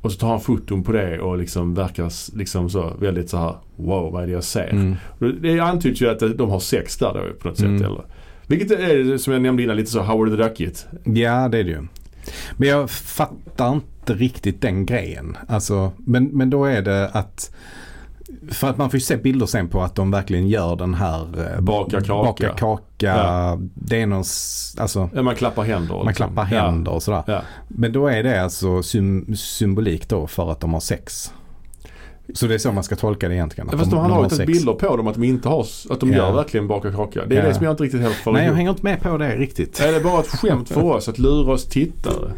Och så tar han foton på det och liksom verkar liksom så väldigt så här wow vad är det jag ser? Mm. Det antyds ju att de har sex där då på något sätt. Mm. Eller? Vilket är som jag nämnde innan lite så Howard the Duckigt. Ja, det är det ju. Men jag fattar inte riktigt den grejen. Alltså, men, men då är det att för att man får ju se bilder sen på att de verkligen gör den här eh, Baka kaka. Baka kaka. Ja. Det är någon, alltså Ja, man klappar händer. man liksom. klappar händer och sådär. Ja. Ja. Men då är det alltså sym symbolik då för att de har sex. Så det är så man ska tolka det egentligen. att Fast de, de, har sex. bilder på dem att de inte har, att de Ja. gör verkligen baka kaka. Det är Ja. det som jag inte riktigt helt får Nej, jag hänger inte med på det riktigt. Är det bara ett skämt för oss att lura oss tittare?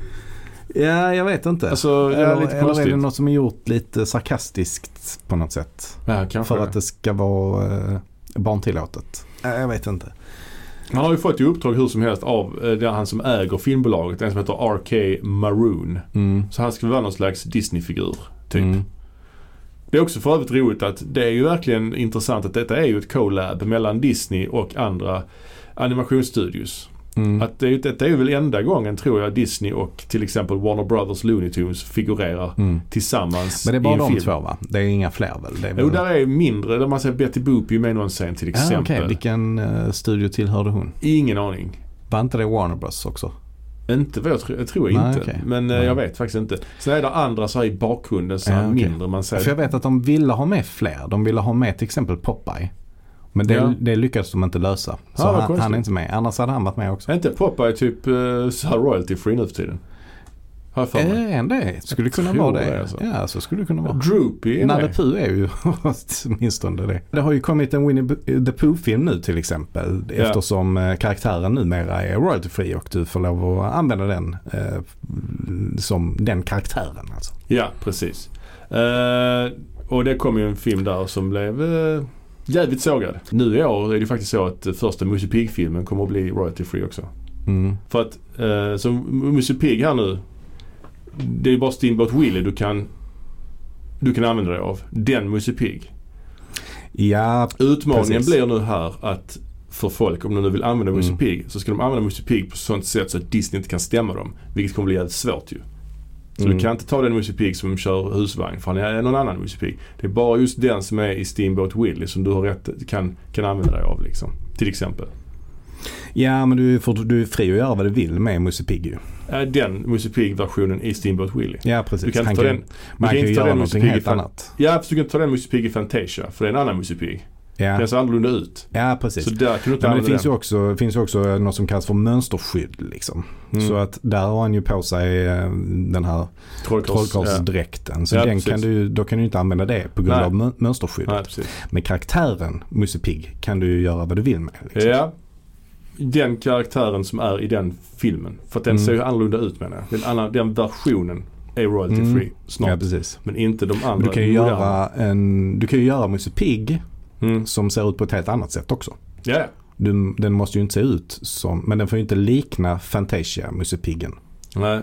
Ja, jag vet inte. Alltså, ja, eller, lite eller är det något som är gjort lite sarkastiskt på något sätt? Ja. För att det ska vara eh, barntillåtet. Ja, jag vet inte. Han har ju fått i uppdrag hur som helst av eh, det han som äger filmbolaget. En som heter RK Maroon. Mm. Så han ska vara någon slags Disney-figur. Typ. Mm. Det är också för övrigt roligt att det är ju verkligen intressant att detta är ju ett collab mellan Disney och andra animationsstudios. Mm. Att det, detta är väl enda gången tror jag Disney och till exempel Warner Brothers Looney Tunes figurerar Mm. tillsammans Men det är bara de film. två va? Det är inga fler väl? Det är väl... Jo, där är mindre. Där man ser Betty Boop ju med någon scen till ja, exempel. okej. Vilken eh, studio tillhörde hon? Ingen aning. Var inte det Warner Bros också? Inte vad jag, tror- jag tror Nej, inte. okej. Men eh, Nej. jag vet faktiskt inte. Sen är det andra så här i bakgrunden så här Ja, okej. mindre. Man ser För jag vet att de ville ha med fler. De ville ha med till exempel Popeye. Men det, Ja. det lyckades de inte lösa. Så vad han, han är inte med. Annars hade han varit med också. Är inte Popeye typ uh, så här royalty free nu för tiden? Har jag för mig. Äh, en det. Skulle Jag kunna vara det. det, alltså. Ja, så skulle det kunna vara. Droopy är Nalle. Puh är ju åtminstone det. Det har ju kommit en Winnie the Pooh-film nu till exempel. Ja. Eftersom eh, karaktären numera är royalty free och du får lov att använda den eh, som den karaktären. Alltså. Ja, precis. Eh, och det kom ju en film där som blev uh, jävligt sågad. Nu i år är det faktiskt så att eh, första Musse Pigg-filmen kommer att bli royalty free också. Mm. För att, uh, så Musse Pigg här nu. Det är ju bara Steamboat Willie du kan, du kan använda dig av. Den Musse Pigg. Ja, Utmaningen Precis. blir nu här att för folk, om de nu vill använda Musse Mm. Pigg, så ska de använda Musse Pigg på sånt sätt så att Disney inte kan stämma dem. Vilket kommer bli jävligt svårt ju. Så Mm. du kan inte ta den Musse Pigg som kör husvagn för han är någon annan Musse Pigg. Det är bara just den som är i Steamboat Willie som du har rätt, kan, kan använda dig av liksom. Till exempel. ja men du, får, du är fri att göra vad du vill med Musse Pigg ju. Äh, Den Musse Pigg-versionen i Steamboat Willie. Ja precis. Du kan inte ta den, man kan ju göra någonting helt annat. ja, fast du kan inte ta den Musse Pigg i Fantasia för det är en annan Musse Pigg. Ja, Den ser annorlunda ut. ja precis. Så där kan du inte Ja, men det finns ju, också, finns ju också något som kallas för mönsterskydd. Liksom. Mm. Så att där har han ju på sig eh, den här ja. trollkarlsdräkten. Så Ja, den precis. kan du, då kan du inte använda det på grund Nej. av mö- mönsterskyddet. Nej. Men karaktären Musse Pigg kan du ju göra vad du vill med. Liksom. Ja. Den karaktären som är i den filmen. För att den Mm. ser ju annorlunda ut menar jag. Den, annan, den versionen är royalty Mm. free snart. Ja, precis. men inte de andra. Du kan, ju göra en, du kan ju göra Musse Pigg Mm. som ser ut på ett helt annat sätt också. Ja. Du, den måste ju inte se ut som, men den får ju inte likna Fantasia, Musse Piggen. Nej.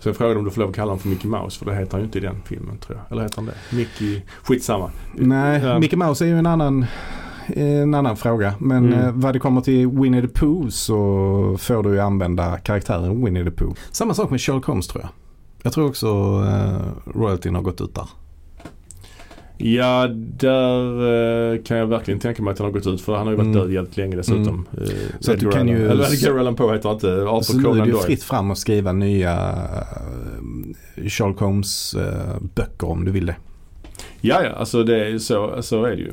Så jag frågade om du får lov att kalla honom för Mickey Mouse. För det heter han ju inte i den filmen tror jag. Eller heter han det? Mickey... Skitsamma. Nej, Ja. Mickey Mouse är ju en annan, en annan fråga. Men Mm. eh, vad det kommer till Winnie the Pooh så får du ju använda karaktären Winnie the Pooh. Samma sak med Sherlock Holmes tror jag. Jag tror också eh, royaltyn har gått ut där. Ja, där eh, kan jag verkligen tänka mig att han har gått ut. För han har ju varit Mm. död jävligt länge dessutom. Eh, Så att du kan Allan- ju- Eller Edgar Allan Poe heter inte. Arthur Så nu är det ju fritt fram att skriva nya uh, Sherlock Holmes eh, böcker om du vill det. Ja, ja. Alltså det är så, så är det ju.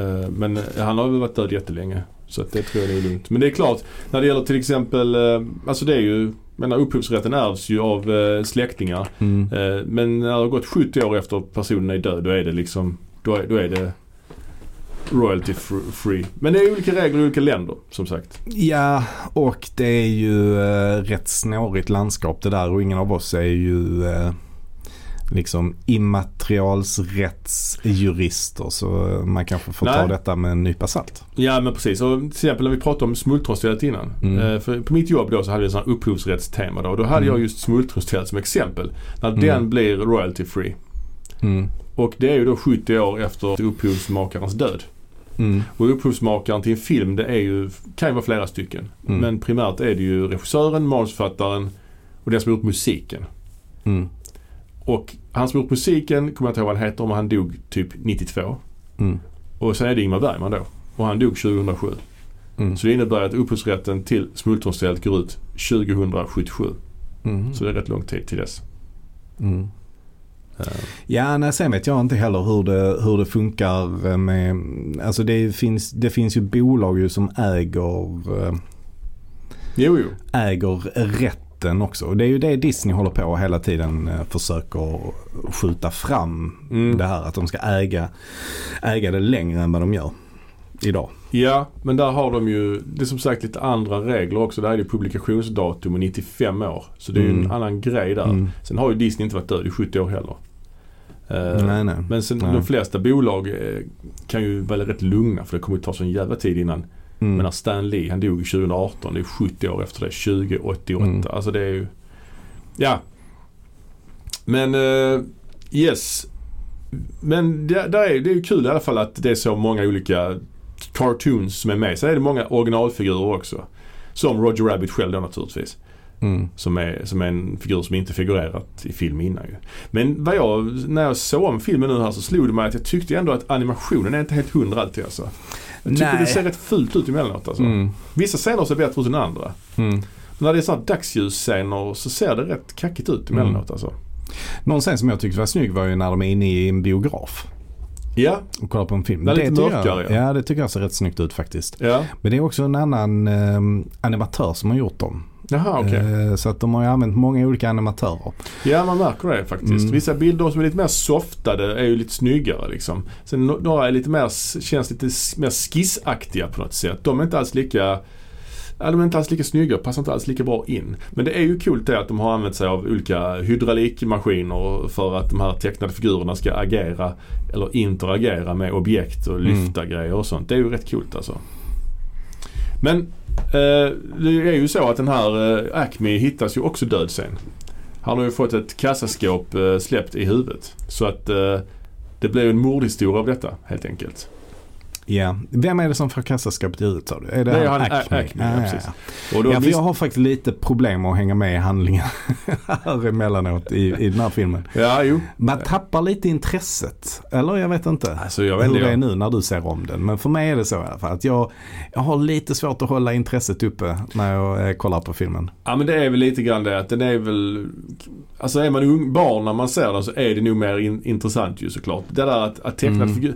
Eh, men eh, han har väl varit död jättelänge. Så att det tror jag det är lugnt. Men det är klart, när det gäller till exempel, eh, alltså det är ju, menar upphovsrätten ärvs ju av eh, släktingar. Mm. Eh, men när det har gått 70 år efter personen är död, då är det liksom, då är, då är det royalty fr- free. Men det är olika regler i olika länder som sagt. Ja, och det är ju eh, rätt snårigt landskap det där och ingen av oss är ju eh, liksom immaterialsrättsjurister så man kanske får ta Nej. detta med en nypa salt. Ja men precis. Och till exempel när vi pratade om smultronstället innan. Mm. Eh, för på mitt jobb då så hade vi här upphovsrättstema då. Och då hade Mm. jag just smultronstället som exempel. När Mm. den blir royalty free. Mm. Och det är ju då 70 år efter upphovsmakarens död. Mm. Och upphovsmakaren till en film det är ju, kan ju vara flera stycken. Mm. Men primärt är det ju regissören, manusförfattaren och den som har gjort musiken. Mm. Och han som gjort musiken, kommer jag inte ihåg vad han heter, men han dog typ 92. Mm. Och sen är det Ingmar Bergman då. Och han dog 2007. Mm. Så det innebär att upphovsrätten till Smultronstället går ut 2077. Mm. Så det är rätt lång tid till dess. Mm. Eh, Ja, nej, sen vet jag inte heller hur det, hur det funkar med, alltså det finns, det finns ju bolag ju som äger, eh, Jo, jo. äger rätten också. Och det är ju det Disney håller på och hela tiden eh, försöker skjuta fram Mm. det här att de ska äga, äga det längre än vad de gör idag. Ja, men där har de ju, det är som sagt lite andra regler också. Där är det publikationsdatum och 95 år. Så det är ju Mm. en annan grej där. Mm. Sen har ju Disney inte varit död i 70 år heller. Eh, Nej, nej. Men sen Nej. de flesta bolag eh, kan ju vara rätt lugna för det kommer ju ta sån jävla tid innan. Mm. Men när Stan Lee, han dog 2018. Det är 70 år efter det. 2088. Mm. Alltså det är ju... Ja. Men eh, yes. Men det, där är, det är ju kul i alla fall att det är så många olika cartoons som är med. Sen är det många originalfigurer också. Som Roger Rabbit själv då naturligtvis. Mm. Som är, som är en figur som inte figurerat i film innan ju. Men vad jag, när jag såg om filmen nu här så slog det mig att jag tyckte ändå att animationen är inte helt hundra alltid alltså. Jag tycker Nej. det ser rätt fult ut emellanåt alltså. Mm. Vissa scener ser bättre ut än andra. Mm. Men när det är sådana dagsljusscener så ser det rätt kackigt ut emellanåt alltså. Någon scen som jag tyckte var snygg var ju när de är inne i en biograf Ja, och kollar på en film. Det är lite mörkare, jag, ja. ja. det tycker jag ser rätt snyggt ut faktiskt. ja. Men det är också en annan eh, animatör som har gjort dem. Jaha okej. Eh, så att de har ju använt många olika animatörer. Ja man märker det faktiskt. Mm. Vissa bilder som är lite mer softade är ju lite snyggare liksom. Sen några är lite mer, känns lite mer skissaktiga på något sätt. De är inte alls lika Ja, de är inte alls lika snygga passar inte alls lika bra in. Men det är ju kul det att de har använt sig av olika hydraulikmaskiner för att de här tecknade figurerna ska agera eller interagera med objekt och lyfta grejer och sånt. Det är ju rätt coolt alltså. Men Eh, det är ju så att den här eh, Acme hittas ju också död sen. Han har ju fått ett kassaskåp eh, släppt i huvudet. Så att det blir ju en mordhistoria av detta helt enkelt. Ja. Vem är det som i huvudet sa du? Är det, Det är han Acme? Acme, ja, precis. ja. Och då Ja, för visst- jag har faktiskt lite problem att hänga med i handlingen här emellanåt i, i den här filmen. Ja, jo. Man tappar lite intresset. Eller jag vet inte Alltså jag vet hur det är nu när du ser om den. Men för mig är det så i alla fall. Att jag, jag har lite svårt att hålla intresset uppe när jag eh, kollar på filmen. ja men det är väl lite grann det att den är väl Alltså är man ung, barn när man ser den så är det nog mer in, intressant ju såklart. Det där att, att tecknade, Mm. figur,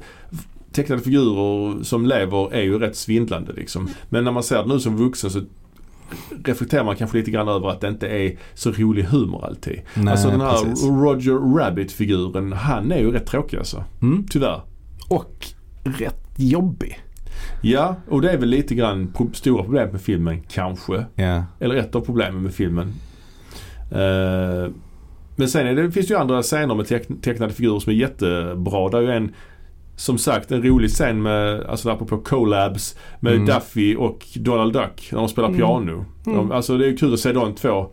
tecknade figurer som lever är ju rätt svindlande liksom. Men när man ser det nu som vuxen så reflekterar man kanske lite grann över att det inte är så rolig humor alltid. Nej, alltså den här precis. Roger Rabbit-figuren, han är ju rätt tråkig alltså. Mm. Tyvärr. Och rätt jobbig. Ja, och det är väl lite grann pro- stora problem med filmen, kanske. Ja. Eller ett av problemen med filmen. Eh, men sen är det, finns det ju andra scener med teck, tecknade figurer som är jättebra. Det är ju en, som sagt, en rolig scen med, alltså apropå collabs, med Mm. Duffy och Donald Duck när de spelar Mm. piano. Mm. De, alltså det är kul att se de två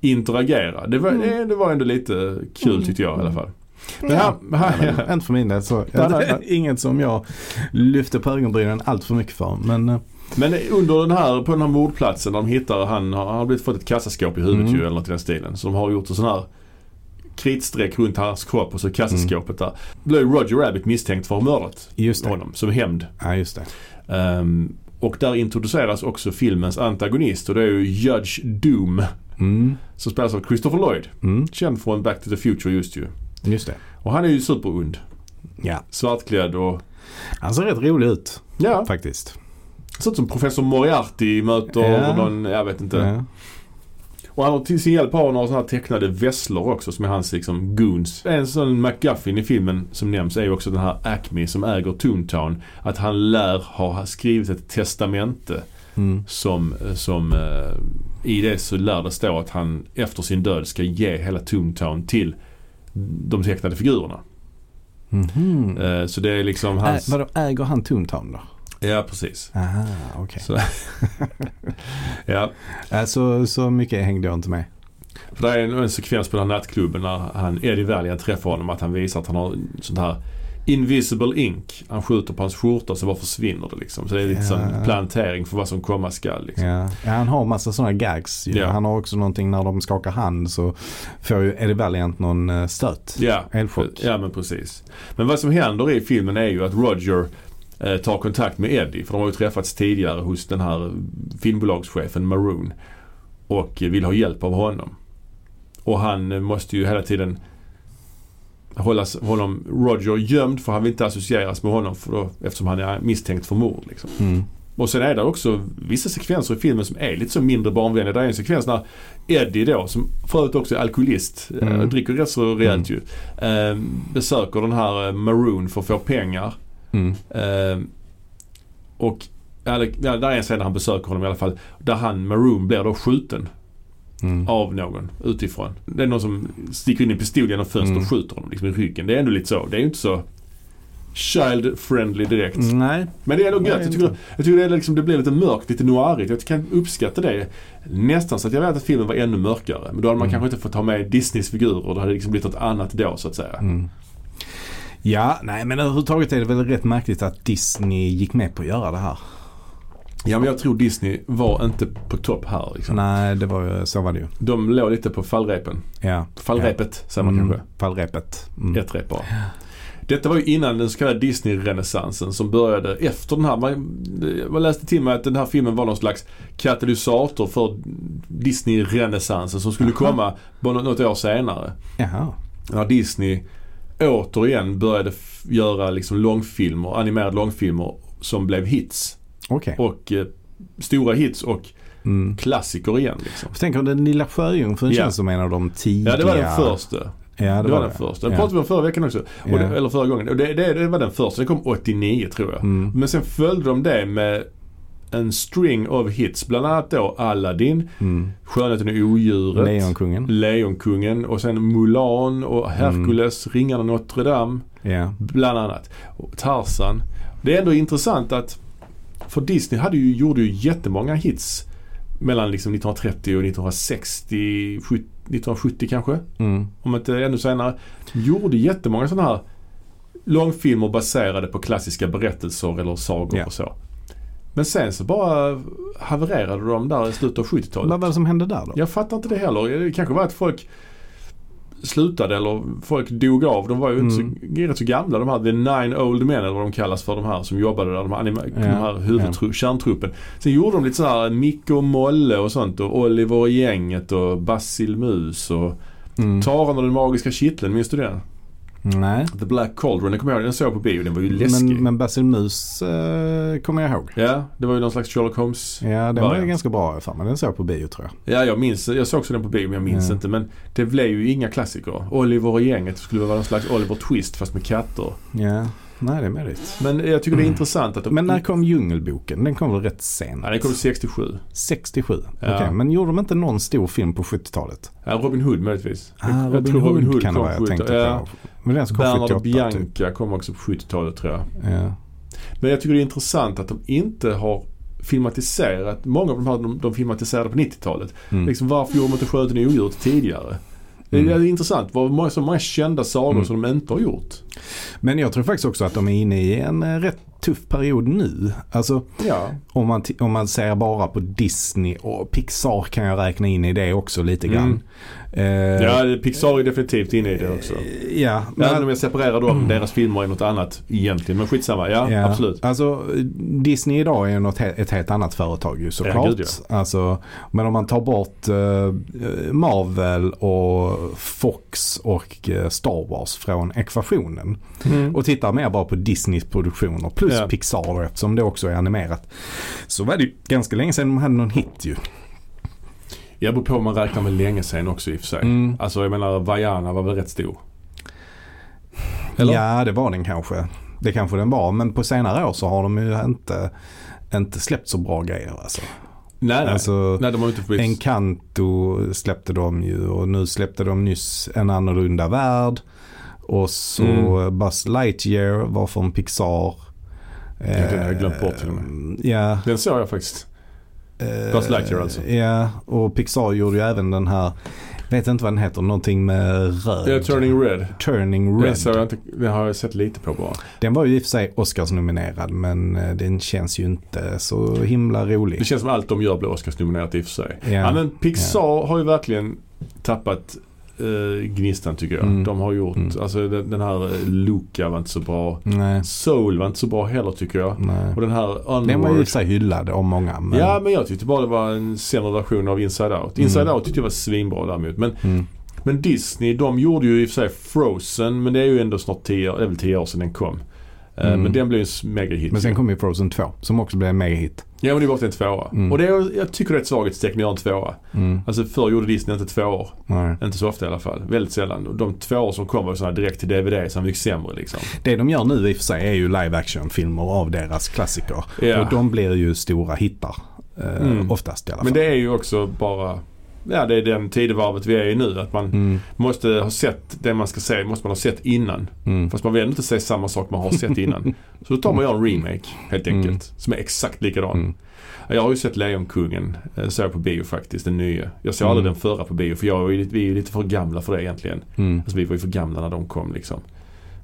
interagera. Det var, Mm. det, det var ändå lite kul Mm. tyckte jag i alla fall. Men Ja. här, här, Nej, men Inte för min del så. Det är inget som jag lyfter på ögonbrynen allt för mycket för. Men eh, Men under den här, på den här mordplatsen där de hittar han, han har blivit fått ett kassaskåp i huvudet Mm. ju eller något i den stilen. Så de har gjort en sån här kritstreck runt hans kropp och så kassaskåpet där. Blev Roger Rabbit misstänkt för att ha mördat just det. honom som hämnd. Ja, just det. Ehm, och där introduceras också filmens antagonist och det är ju Judge Doom. Mm. Som spelas av Christopher Lloyd. Mm. Känd från Back to the Future just ju. Just det. Och han är ju superund. Ja. Svartklädd och Han ser rätt rolig ut ja, faktiskt. ut som professor Moriarty möter Ja. någon, jag vet inte. Ja. Och han har till sin hjälp har några sådana här tecknade vesslor också som är hans liksom goons. En sån McGuffin i filmen som nämns är ju också den här Acme som äger Toontown. Att han lär ha skrivit ett testamente Mm. som, som eh, i det så lär det stå att han efter sin död ska ge hela Toontown till de tecknade figurerna. Mhm. Eh, så det är liksom Ä, hans... vadå, äger han Toontown då? Ja precis. Aha, okej. Så, ja. Äh, så, så mycket hängde jag inte med. För det är en, en sekvens på den här nattklubben när han, Eddie Valiant träffar honom att han visar att han har sånt här Invisible ink. Han skjuter på hans skjorta så bara försvinner det liksom. Så det är lite Ja. sån plantering för vad som komma skall. Liksom. Ja. ja, han har massa sådana gags. Ja. Han har också någonting när de skakar hand så får ju Eddie Valiant någon eh, stöt. Ja, Elchock. ja men precis. Men vad som händer i filmen är ju att Roger eh, tar kontakt med Eddie. För de har ju träffats tidigare hos den här filmbolagschefen Maroon. Och vill ha hjälp av honom. Och han måste ju hela tiden hålla honom, Roger gömd för han vill inte associeras med honom för då, eftersom han är misstänkt för mord. Liksom. Mm. Och sen är det också vissa sekvenser i filmen som är lite så mindre barnvänliga. Det är en sekvens när Eddie då, som förut också är alkoholist, eh, Mm. dricker rätt så rejält ju, eh, besöker den här eh, Maroon för att få pengar. Mm. Eh, och ja, där är en scen där han besöker honom i alla fall. Där han, Maroon, blir då skjuten Mm. av någon utifrån. Det är någon som sticker in en pistol genom fönstret Mm. och skjuter honom liksom i ryggen. Det är ändå lite så. Det är ju inte så child-friendly direkt. Nej. Men det är ändå gött. Jag tycker, jag tycker det, liksom, det blir lite mörkt, lite noirigt. Jag kan uppskatta det. Nästan så att jag vet att filmen var ännu mörkare. Men då hade man Mm. kanske inte fått ha med Disneys figurer. Det hade liksom blivit något annat då så att säga. Mm. Ja, nej men överhuvudtaget är det väl rätt märkligt att Disney gick med på att göra det här. Ja men jag tror Disney var inte på topp här liksom. Nej, det var så var det ju. De låg lite på fallrepen. Ja. Fallrepet säger man Mm, kanske. Fallrepet. Mm. Ett rep bara. Detta var ju innan den så kallade Disney-renässansen som började efter den här. Man, man läste till mig att den här filmen var någon slags katalysator för Disney-renässansen som skulle Jaha. komma något år senare. Jaha. När Disney återigen började göra liksom långfilmer, animerade långfilmer som blev hits. Okej. Och eh, stora hits och Mm. klassiker igen liksom. Jag tänker den lilla sjöjungfrun Ja. känns som en av de tidiga. Ja det var den första. Ja, Det, var den första. Den Ja. pratade vi om förra veckan också. Ja. det, eller förra gången. Och det, det, det var den första. Den kom 89 tror jag. Mm. Men sen följde de det med en string of hits. Bland annat då Aladdin, Mm. Skönheten och odjuret, Lejonkungen. Lejonkungen och sen Mulan och Hercules, Ringarna Notre Dame Ja. bland annat. Och Tarzan. Det är ändå intressant att för Disney hade ju, gjorde ju jättemånga hits mellan liksom 1930 och 1960, 70, 1970 kanske Mm. om inte ännu senare, gjorde jättemånga sådana här långfilmer baserade på klassiska berättelser eller sagor Ja. och så. Men sen så bara havererade de där i slutet av 70-talet. Vad var det som hände där då? Jag fattar inte det heller. Det kanske var att folk slutade eller folk dog av. De var ju inte Mm. så, rätt så gamla de här. The Nine Old Men eller vad de kallas för de här som jobbade där. De här, anima- Ja, de här huvudtru- kärntruppen. Sen gjorde de lite så här Micke och Molle och sånt och Oliver och gänget och Basil Mus och Mm. Taran och den magiska kitteln, minns du den? Nej. The Black Cauldron, den kommer jag ihåg, den såg jag på bio. Den var ju läskig. Men, men Basil Mus eh, kommer jag ihåg. Ja, det var ju någon slags Sherlock Holmes. Ja, den var Variant. ju ganska bra för men den såg jag på bio tror jag. Ja, jag minns, jag såg också den på bio men jag minns Ja. inte. Men det blev ju inga klassiker. Oliver och gänget skulle vara någon slags Oliver Twist fast med katter. Ja, nej det är möjligt. Men jag tycker det är Mm. intressant att de... Men när kom Djungelboken? Den kom väl rätt sent? Ja, den kom 67. 67? Ja. Okej, men gjorde de inte någon stor film på 70-talet? Ja, Robin Hood möjligtvis. Ah, Jag- Robin, tror Hood, kan det vara jag 70 tänkte ja. på. Men den kom Bernard 78 och typ. Bianca kom också på 70-talet tror jag. Ja. Men jag tycker det är intressant att de inte har filmatiserat, många av de här de, de filmatiserade på 90-talet. Mm. Liksom varför gjorde de inte Skönheten och odjuret tidigare? Det är, Mm. det är intressant. Vad många, så många kända sagor Mm. som de inte har gjort. Men jag tror faktiskt också att de är inne i en eh, rätt tuff period nu. Alltså Ja. om man, om man ser bara på Disney och Pixar kan jag räkna in i det också lite Mm. grann. Eh, Ja, det- Pixar är definitivt inne i det också. ja, Men men, om jag separerar då deras filmer i något annat egentligen. Men skitsamma. Ja, ja, absolut. Alltså Disney idag är något, ett helt annat företag ju såklart. gud, alltså, men om man tar bort eh, Marvel och Fox och eh, Star Wars från ekvationen och tittar mer bara på Disneys produktioner plus Ja. Pixar eftersom det också är animerat. Så var det ju ganska länge sedan de hade någon hit ju. Jag beror på om man räknar med länge sen också i och för sig. Mm. Alltså jag menar Vaiana var väl rätt stor? Eller? Ja, det var den kanske. Det kanske den var, men på senare år så har de ju inte, inte släppt så bra grejer. Alltså. Nej, nej. Alltså, nej de har inte förbi. Encanto släppte de ju och nu släppte de nyss En annorlunda värld. Och så Mm. Buzz Lightyear var från Pixar. Ja, den har jag glömt bort till och med. Ja. Den såg jag faktiskt. Eh, Buzz Lightyear alltså. Ja, och Pixar gjorde ju även den här, vet inte vad den heter, någonting med röd. Ja, Turning Red. Turning Den, Red. såg jag inte, den har jag sett lite på bara. Den var ju i och för sig Oscars-nominerad men eh, den känns ju inte så himla rolig. Det känns som allt de gör blir Oscarsnominerat i och för sig. Ja. Ja, men Pixar har ju verkligen tappat eh, gnistan tycker jag. Mm. De har gjort, Mm. alltså den, den här eh, Luca var inte så bra. Nej, Soul var inte så bra heller tycker jag. nej. Och den här Den var ju i Onward. sig hyllad av många. Men, Ja men jag tyckte bara det var en sämre version av Inside Out. Inside Mm. Out tyckte jag var svinbra däremot. Men, mm, men Disney de gjorde ju i och för sig Frozen men det är ju ändå snart 10 år, det är väl 10 år sedan den kom. Eh, Mm. Men den blev en megahit. men sen kom ju Frozen 2 som också blev en megahit. Ja men det var en tvåa. Mm. Och det är, jag tycker det är ett svaghetstecken att göra en tvåa. Mm, Alltså förr gjorde Disney inte tvåor. nej. Inte så ofta i alla fall. Väldigt sällan. De tvåor som kom var sådana direkt till DVD som mycket sämre liksom. Det de gör nu i och för sig är ju live action-filmer av deras klassiker. Ja. Och de blir ju stora hittar. Eh, Mm. Oftast i alla fall. Men det är ju också bara Ja det är den tidevarvet vi är i nu. Att man Mm, måste ha sett det man ska se måste man ha sett innan. mm, Fast man vill ändå inte se samma sak man har sett innan. Så då tar man och gör en remake helt Mm. enkelt. Som är exakt likadan. mm. Jag har ju sett Lejonkungen. eh, Såg jag på bio faktiskt, den nya. Jag såg Mm. aldrig den förra på bio för jag är ju, vi är ju lite för gamla för det egentligen. Mm, Alltså vi var ju för gamla när de kom liksom.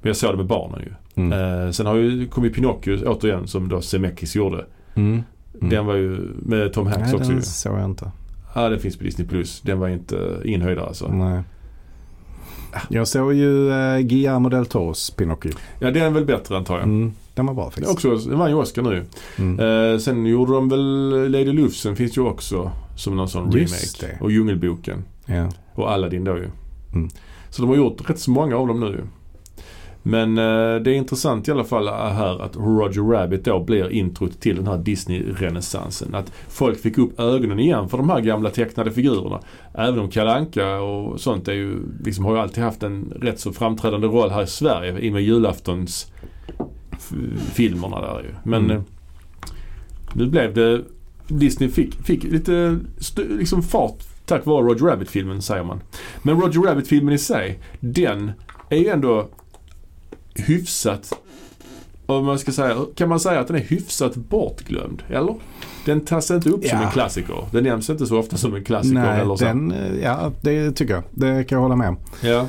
Men jag såg det med barnen ju. mm, Eh, sen har ju kommit Pinocchio återigen som då Zemeckis gjorde. mm. Mm. Den var ju med Tom Hanks Nej, också ju. den såg jag inte. Ja den finns på Disney+. Plus. Den var inte ingen höjdare alltså. Nej. Jag såg ju uh, Guillermo del Toros Pinocchio. Ja den är väl bättre antar jag. Mm, den var bra faktiskt. Också, den vann ju Oscar nu. Mm. Eh, sen gjorde de väl Lady Lufsen finns ju också som någon sån Just remake. det. Och Djungelboken. Ja. Och Aladdin då ju. Mm. Så de har gjort rätt så många av dem nu. Men eh, det är intressant i alla fall här att Roger Rabbit då blir introt till den här Disney-renässansen. Att folk fick upp ögonen igen för de här gamla tecknade figurerna. Även om Kalle Anka och sånt är ju, liksom, har ju alltid haft en rätt så framträdande roll här i Sverige i och med julaftons f- filmerna där ju. Men Mm. eh, nu blev det Disney fick, fick lite liksom fart tack vare Roger Rabbit-filmen säger man. Men Roger Rabbit-filmen i sig, den är ju ändå hyfsat om man ska säga, kan man säga att den är hyfsat bortglömd? Eller? Den tas inte upp som Ja. en klassiker. Den nämns inte så ofta som en klassiker Nej, eller så. den, ja det tycker jag. Det kan jag hålla med om. Ja.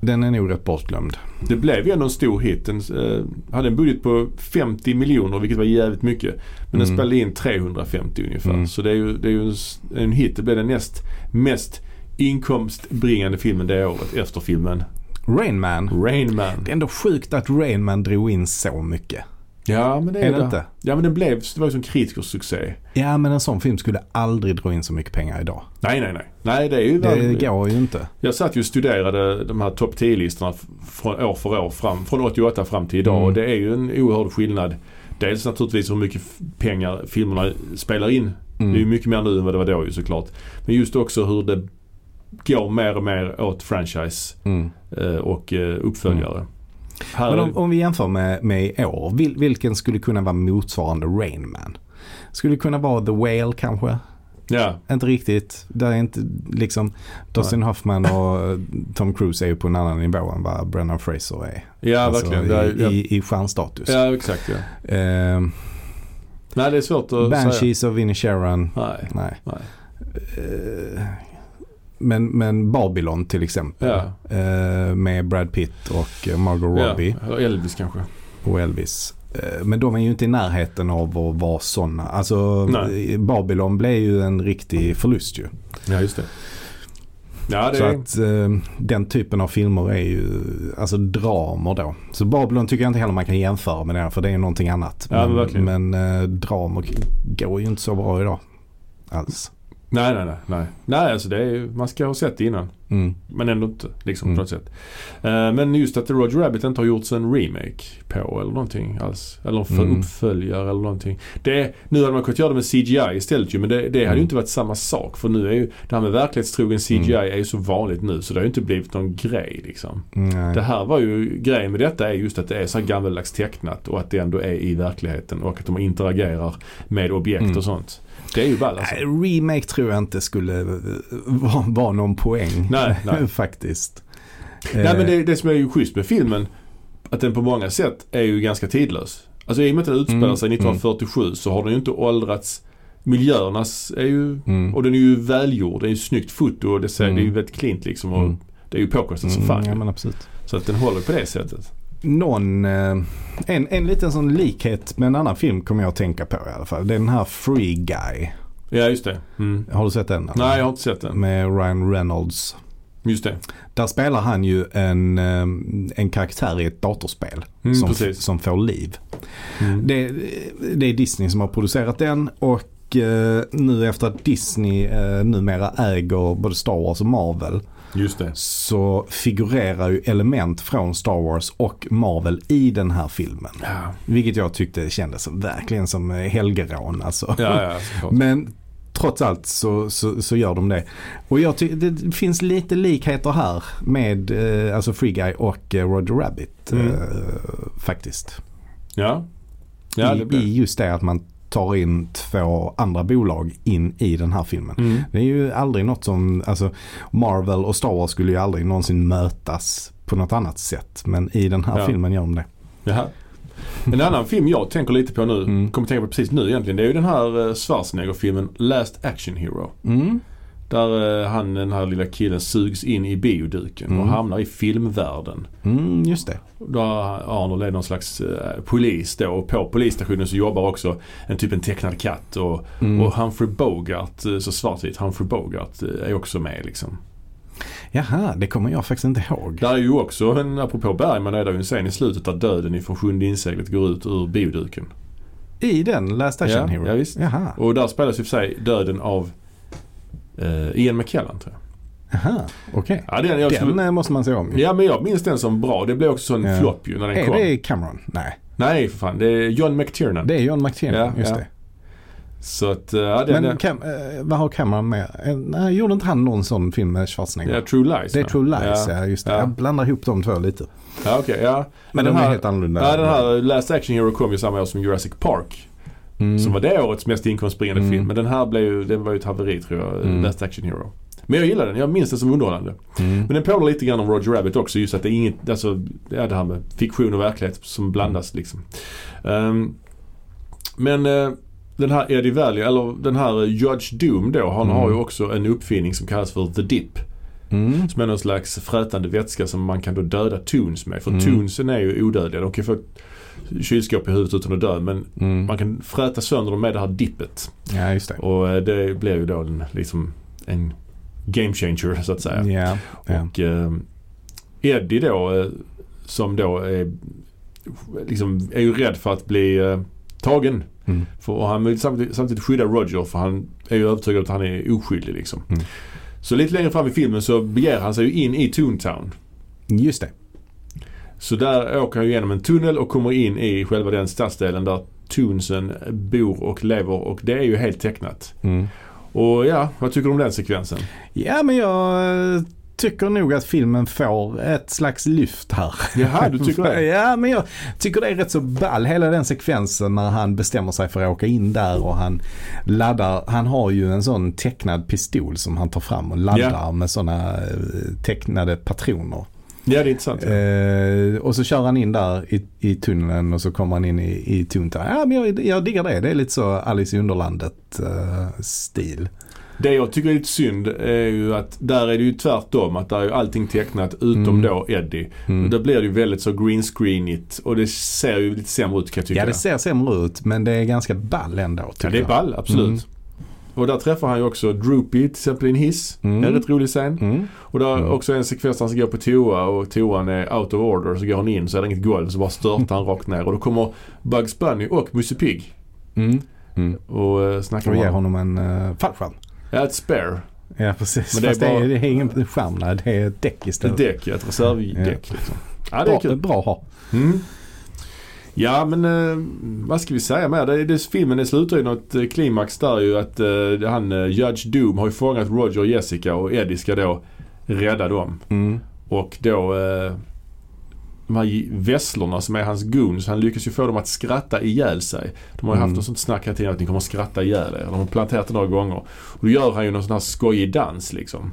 Den är nog rätt bortglömd. Det blev ju ändå en stor hit. Den eh, hade en budget på 50 miljoner vilket var jävligt mycket. Men den Mm. spelade in 350 ungefär. Mm. Så det är ju, det är ju en, en hit. Det blev den näst mest inkomstbringande filmen det året efter filmen Rain Man. Rain Man. Det är ändå sjukt att Rain Man drog in så mycket. Ja men det är, Är det det. inte? Ja men den blev, det var ju som kritikers succé. Ja men en sån film skulle aldrig dra in så mycket pengar idag. Nej nej nej. Nej det är ju Det verkligen- går ju inte. Jag satt ju och studerade de här topp 10-listorna f- från år för år fram, från 88 fram till idag Mm. och det är ju en oerhörd skillnad. Dels naturligtvis hur mycket pengar filmerna spelar in. Mm. Det är ju mycket mer nu än vad det var då ju såklart. Men just också hur det går mer och mer åt franchise Mm. eh, och eh, uppföljare. Här, Men om, om vi jämför med, med i år, vil, vilken skulle kunna vara motsvarande Rain Man? Skulle det kunna vara The Whale kanske? ja, Inte riktigt. Det är inte liksom Dustin Hoffman och eh, Tom Cruise är ju på en annan nivå än vad Brennan Fraser är. ja Alltså, verkligen. Är, I, ja, i, I stjärnstatus. ja exakt ja. Eh, Nej det är svårt att säga. Banshees och Vinnie Sharon. Nej. Nej. Nej. Eh, men, men Babylon till exempel. Ja. Eh, med Brad Pitt och Margot Robbie Ja, eller Elvis kanske. och Elvis. Eh, Men de är ju inte i närheten av att vara sådana. Alltså Nej. Babylon blev ju en riktig förlust ju. Ja just det. Ja det Så att eh, den typen av filmer är ju alltså dramer då. Så Babylon tycker jag inte heller man kan jämföra med det för det är ju någonting annat. Ja, men men men eh, dramer går ju inte så bra idag. Alls. Nej, nej, nej. Nej, nej alltså det är, man ska ha sett det innan. Mm. Men ändå inte liksom Mm. på något sätt. Eh, men just att Roger Rabbit inte har gjorts en remake på eller någonting alls. Eller för- Mm. uppföljare eller någonting. Det, nu hade man kunnat göra det med CGI istället ju men det, det hade Mm. ju inte varit samma sak. För nu är ju det här med verklighetstrogen CGI Mm. är ju så vanligt nu så det har ju inte blivit någon grej liksom. Det här var ju, grejen med detta är just att det är så här gammaldags tecknat och att det ändå är i verkligheten och att de interagerar med objekt Mm. och sånt. Det är ju ball alltså. Nej, remake tror jag inte skulle eh, vara vara någon poäng. Nej, nej. Faktiskt. Nej Eh, men det, det som är ju schysst med filmen, att den på många sätt är ju ganska tidlös. Alltså i och med att den utspelar Mm, sig 1947 så har den ju inte åldrats. Miljöerna är ju, Mm. och den är ju välgjord. Det är ju snyggt foto och det, ser, Mm. det är ju väldigt cleant liksom. Och Mm. Det är ju påkostat som fan. Mm, ja, ju. men absolut. Så att den håller på det sättet. Någon, eh, en, en liten sån likhet med en annan film kommer jag att tänka på i alla fall. Det är den här Free Guy. Ja just det. Mm. Har du sett den? eller? Nej jag har inte sett den. Med Ryan Reynolds. Just det. Där spelar han ju en, eh, en karaktär i ett datorspel Mm, som, precis. som får liv. Mm. Det, det är Disney som har producerat den och eh, nu efter att Disney eh, numera äger både Star Wars och Marvel Just det. så figurerar ju element från Star Wars och Marvel i den här filmen. Ja, Vilket jag tyckte kändes som, verkligen som eh, helgerån alltså. ja, ja. Men trots allt så, så, så gör de det. Och jag tycker det finns lite likheter här med eh, alltså Free Guy och eh, Roger Rabbit Mm. eh, faktiskt. Ja. Ja I, I just det att man tar in två andra bolag in i den här filmen. mm. Det är ju aldrig något som, alltså Marvel och Star Wars skulle ju aldrig någonsin mötas på något annat sätt. Men i den här Ja. filmen gör de det. Jaha. En annan film jag tänker lite på nu, Mm. kommer tänka på precis nu egentligen, det är ju den här eh, Schwarzenegger-filmen Last Action Hero. Mm. Där eh, han, den här lilla killen, sugs in i bioduken och Mm. hamnar i filmvärlden. Mm, just det. Där Arnold är någon slags eh, polis då och på polisstationen så jobbar också en typ en tecknad katt och, Mm. och Humphrey Bogart, eh, så svartvit, Humphrey Bogart eh, är också med liksom. Jaha, det kommer jag faktiskt inte ihåg. Där är ju också en, apropå Bergman, är det ju en scen i slutet där döden ifrån sjunde inseglet går ut ur bioduken. I den Last Action Ja, Hero? ja, visst. Jaha. Och där spelas ju för sig döden av eh, Ian McKellen tror jag. Jaha, okej. Ja, den, Den eh, måste man se om. ja men jag minns den som bra. Det blev också en Ja. flopp ju när den Är kom. det Cameron? Nej, Nej för fan. Det är John McTiernan. det är John McTiernan. Ja, just ja. det. Så att, eh, ja, den, Men den, Cam, eh, vad har Cameron med? Eh, nej, gjorde inte han någon sån film med Schwarzenegger? ja, True Lies. det är? True Lies, ja, Ja, just det. Ja. Jag blandar ihop de två lite. ja okej. ja. Men, den de är här- helt annorlunda. Ja, den här Last Action Hero kom ju samma år som Jurassic Park. Mm. Som var det årets mest inkomstbringande Mm. film. Men den här blev ju, den var ju ett haveri tror jag. Mm. Last Action Hero. Men jag gillar den. Jag minns den som underhållande. Mm. Men den påminner lite grann om Roger Rabbit också. Just att det är inget, alltså ja, det här med fiktion och verklighet som blandas liksom. Ehm, men eh, den här Eddie Valley, eller den här eh, Judge Doom då, han Mm. har ju också en uppfinning som kallas för The Dip. Mm. Som är någon slags frätande vätska som man kan då döda Toons med. För Mm. Toonsen är ju odödliga. De kan få kylskåp i huvudet utan att dö. Men Mm. man kan fräta sönder dem med det här dippet. Ja, just det. Och eh, det blir ju då en, liksom en game changer så att säga. Ja. Och eh, Eddie då eh, som då är, liksom, är ju rädd för att bli eh, tagen. Mm. För, och han vill samtidigt, samtidigt skydda Roger för han är ju övertygad att han är oskyldig liksom. Mm. Så lite längre fram i filmen så beger han sig ju in i Toontown. Just det. Så där åker han ju igenom en tunnel och kommer in i själva den stadsdelen där Toonsen bor och lever och det är ju helt tecknat. Mm. Och ja, vad tycker du om den sekvensen? Ja, men jag eh, tycker nog att filmen får ett slags lyft här. Jaha, du tycker det? Ja, men jag tycker det är rätt så ball. Hela den sekvensen när han bestämmer sig för att åka in där och han laddar. Han har ju en sån tecknad pistol som han tar fram och laddar Ja. med sådana eh, tecknade patroner. Ja, det är intressant. Ja. Eh, och så kör han in där i, i tunneln och så kommer han in i, i Toontown. Ja, men jag, jag diggar det. Det är lite så Alice i Underlandet eh, stil. Det jag tycker är lite synd är ju att där är det ju tvärtom. Att där är ju allting tecknat utom Mm. då Eddie. Mm. Då blir det ju väldigt så green screenigt och det ser ju lite sämre ut kan jag tycka. Ja, det ser sämre ut men det är ganska ball ändå. Ja, tycker det är ball, absolut. Mm. Och där träffar han ju också Droopy till exempel i en hiss. Mm. En rätt rolig scen. Mm. Och där är Mm. också en sekvens där han ska gå på toa och toan är out of order. Så går han in så är det inget golv så bara störtar han rakt ner. Och då kommer Bugs Bunny och Musse Pigg Mm. Mm. och uh, snackar Och med ger honom. honom en uh, fallskärm. Ja, ett spare. Ja precis. Men det är Fast det är, bara- det är ingen skärm där. Det är ett däck Ett istället. däck, ja, ett reservdäck liksom. Ja, det är bra, kul. bra att ha. Mm. Ja men eh, vad ska vi säga mer? Det, det, filmen slutar ju något eh, klimax där ju att eh, han eh, Judge Doom har ju fångat Roger och Jessica och Eddie ska då rädda dem. Mm. Och då eh, de här vesslorna som är hans goons, han lyckas ju få dem att skratta ihjäl sig. De har ju Mm. haft något sånt snack hela tiden att ni kommer att skratta ihjäl er. De har planterat det några gånger. Och då gör han ju någon sån här skojig dans liksom.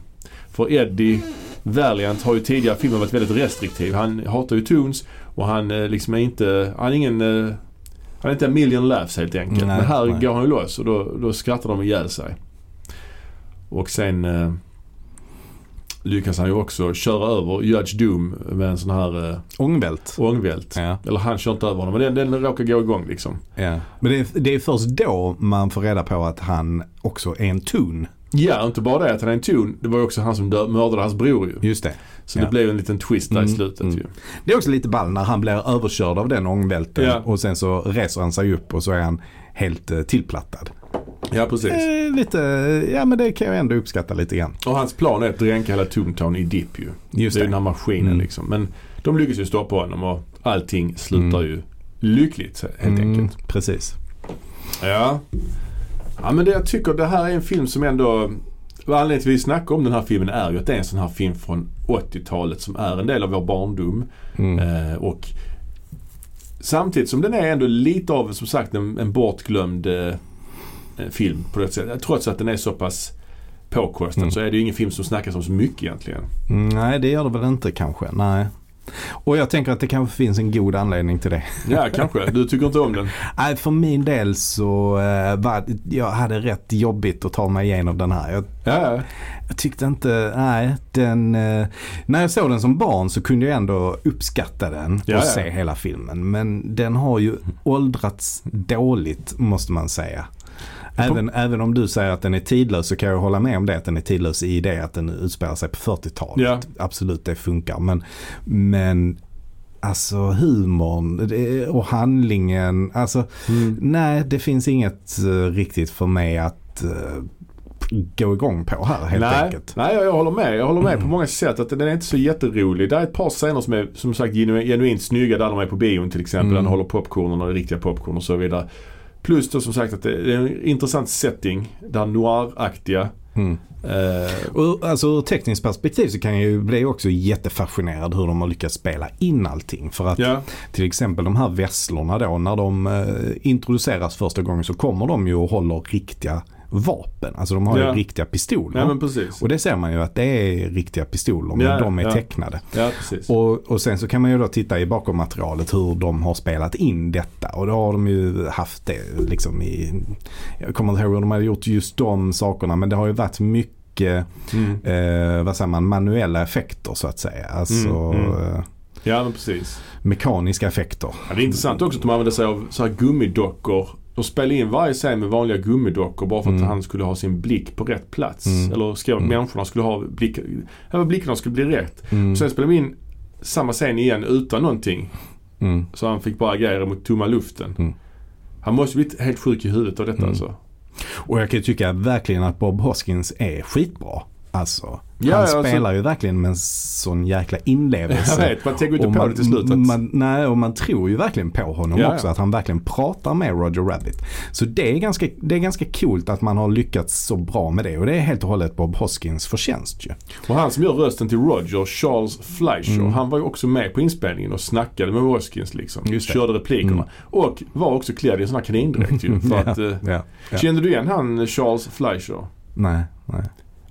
För Eddie Valiant har ju tidigare i filmen varit väldigt restriktiv. Han hatar ju Toons och han eh, liksom är inte, han är ingen eh, han är inte en million laughs helt enkelt. Nej, Men här nej. går han ju loss och då, då skrattar de ihjäl sig. Och sen eh, lyckas han ju också köra över Judge Doom med en sån här eh, Ångvält. ångvält. Ja. Eller han kör inte över honom men den, den råkar gå igång liksom. ja. Men det är, det är först då man får reda på att han också är en tun. Ja, inte bara det att han är en ton. Det var ju också han som dö- mördade hans bror ju. Just det. Så Ja. det blev en liten twist där i Mm, slutet mm. ju. Det är också lite ball när han blir överkörd av den ångvälten Ja. och sen så reser han sig upp och så är han helt eh, tillplattad. Ja, precis. Eh, lite, ja men det kan jag ändå uppskatta lite grann. Och hans plan är att dränka hela Toontown i dipp ju. Just det är det. den här maskinen Mm. liksom. Men de lyckas ju stoppa honom och allting slutar ju lyckligt helt Mm, enkelt. Precis. Ja. Ja men det jag tycker det här är en film som ändå vad anledningen till att vi snackar om den här filmen är ju att det är en sån här film från 80-talet som är en del av vår barndom. Mm. Eh, och samtidigt som den är ändå lite av som sagt en, en bortglömd eh, eh, film på det sättet. Trots att den är så pass påkostad Mm. så är det ju ingen film som snackas om så mycket egentligen. Mm, Nej det gör det väl inte kanske. Nej. Och jag tänker att det kanske finns en god anledning till det. Ja kanske. Du tycker inte om den? Nej, för min del så eh, var jag hade rätt jobbigt att ta mig igenom den här. Jag, Ja, ja. jag tyckte inte, nej den, eh, när jag såg den som barn så kunde jag ändå uppskatta den Ja, och ja. se hela filmen. Men den har ju åldrats dåligt måste man säga. Även, även om du säger att den är tidlös så kan jag hålla med om det att den är tidlös i det att den utspelar sig på 40-talet. Ja. Absolut det funkar men, men alltså humorn det, och handlingen, alltså Mm. nej det finns inget eh, riktigt för mig att eh, gå igång på här helt Nej, enkelt. nej jag, jag håller med. Jag håller med på många sätt att den är inte så jätterolig. Det är ett par scener som är som sagt genu, genuint snygga där de är på bion till exempel. Mm. Där de håller popcornen och riktiga popcorn och så vidare. Plus då som sagt att det är en intressant setting. Där noir-aktiga. Mm. Och, alltså ur tekniskt perspektiv så kan jag ju bli också jättefascinerad hur de har lyckats spela in allting. För att ja, till exempel de här vesslorna då när de eh, introduceras första gången så kommer de ju och håller riktiga vapen. Alltså de har Ja. ju riktiga pistoler. ja men precis. Och det ser man ju att det är riktiga pistoler men Ja, de är tecknade. Ja precis. Och, och sen så kan man ju då titta i bakommaterialet hur de har spelat in detta. Och då har de ju haft det liksom i, jag kommer inte ihåg hur de har gjort just de sakerna men det har ju varit mycket, Mm. eh, vad säger man, manuella effekter så att säga. Alltså Mm, mm. eh, Ja men precis. mekaniska effekter. Ja, det är intressant också att de använder sig av så här gummidockor. De spelade in varje scen med vanliga gummidockor bara för att Mm. han skulle ha sin blick på rätt plats. Mm. Eller skrev att Mm. människorna skulle ha blick, blickarna skulle bli rätt. Mm. Sen spelade de in samma scen igen utan någonting. Mm. Så han fick bara agera mot tomma luften. Mm. Han måste blivit helt sjuk i huvudet av detta Mm. alltså. Och jag kan ju tycka verkligen att Bob Hoskins är skitbra. Alltså, Ja, han ja, alltså- spelar ju verkligen med en sån jäkla Jag inlevelse. vet, man tänker inte Och på man, det till slut. Att, man, nej, och man tror ju verkligen på honom Ja, också. Att han verkligen pratar med Roger Rabbit. Så det är, ganska, det är ganska coolt att man har lyckats så bra med det. Och det är helt och hållet Bob Hoskins förtjänst ju. och han som gör rösten till Roger, Charles Fleischer, Mm. han var ju också med på inspelningen och snackade med Hoskins liksom. Just det. Körde replikerna. Mm. Och var också klädd i en sån här kanindräkt ju. För att, eh. Känner du igen han Charles Fleischer? Nej, nej.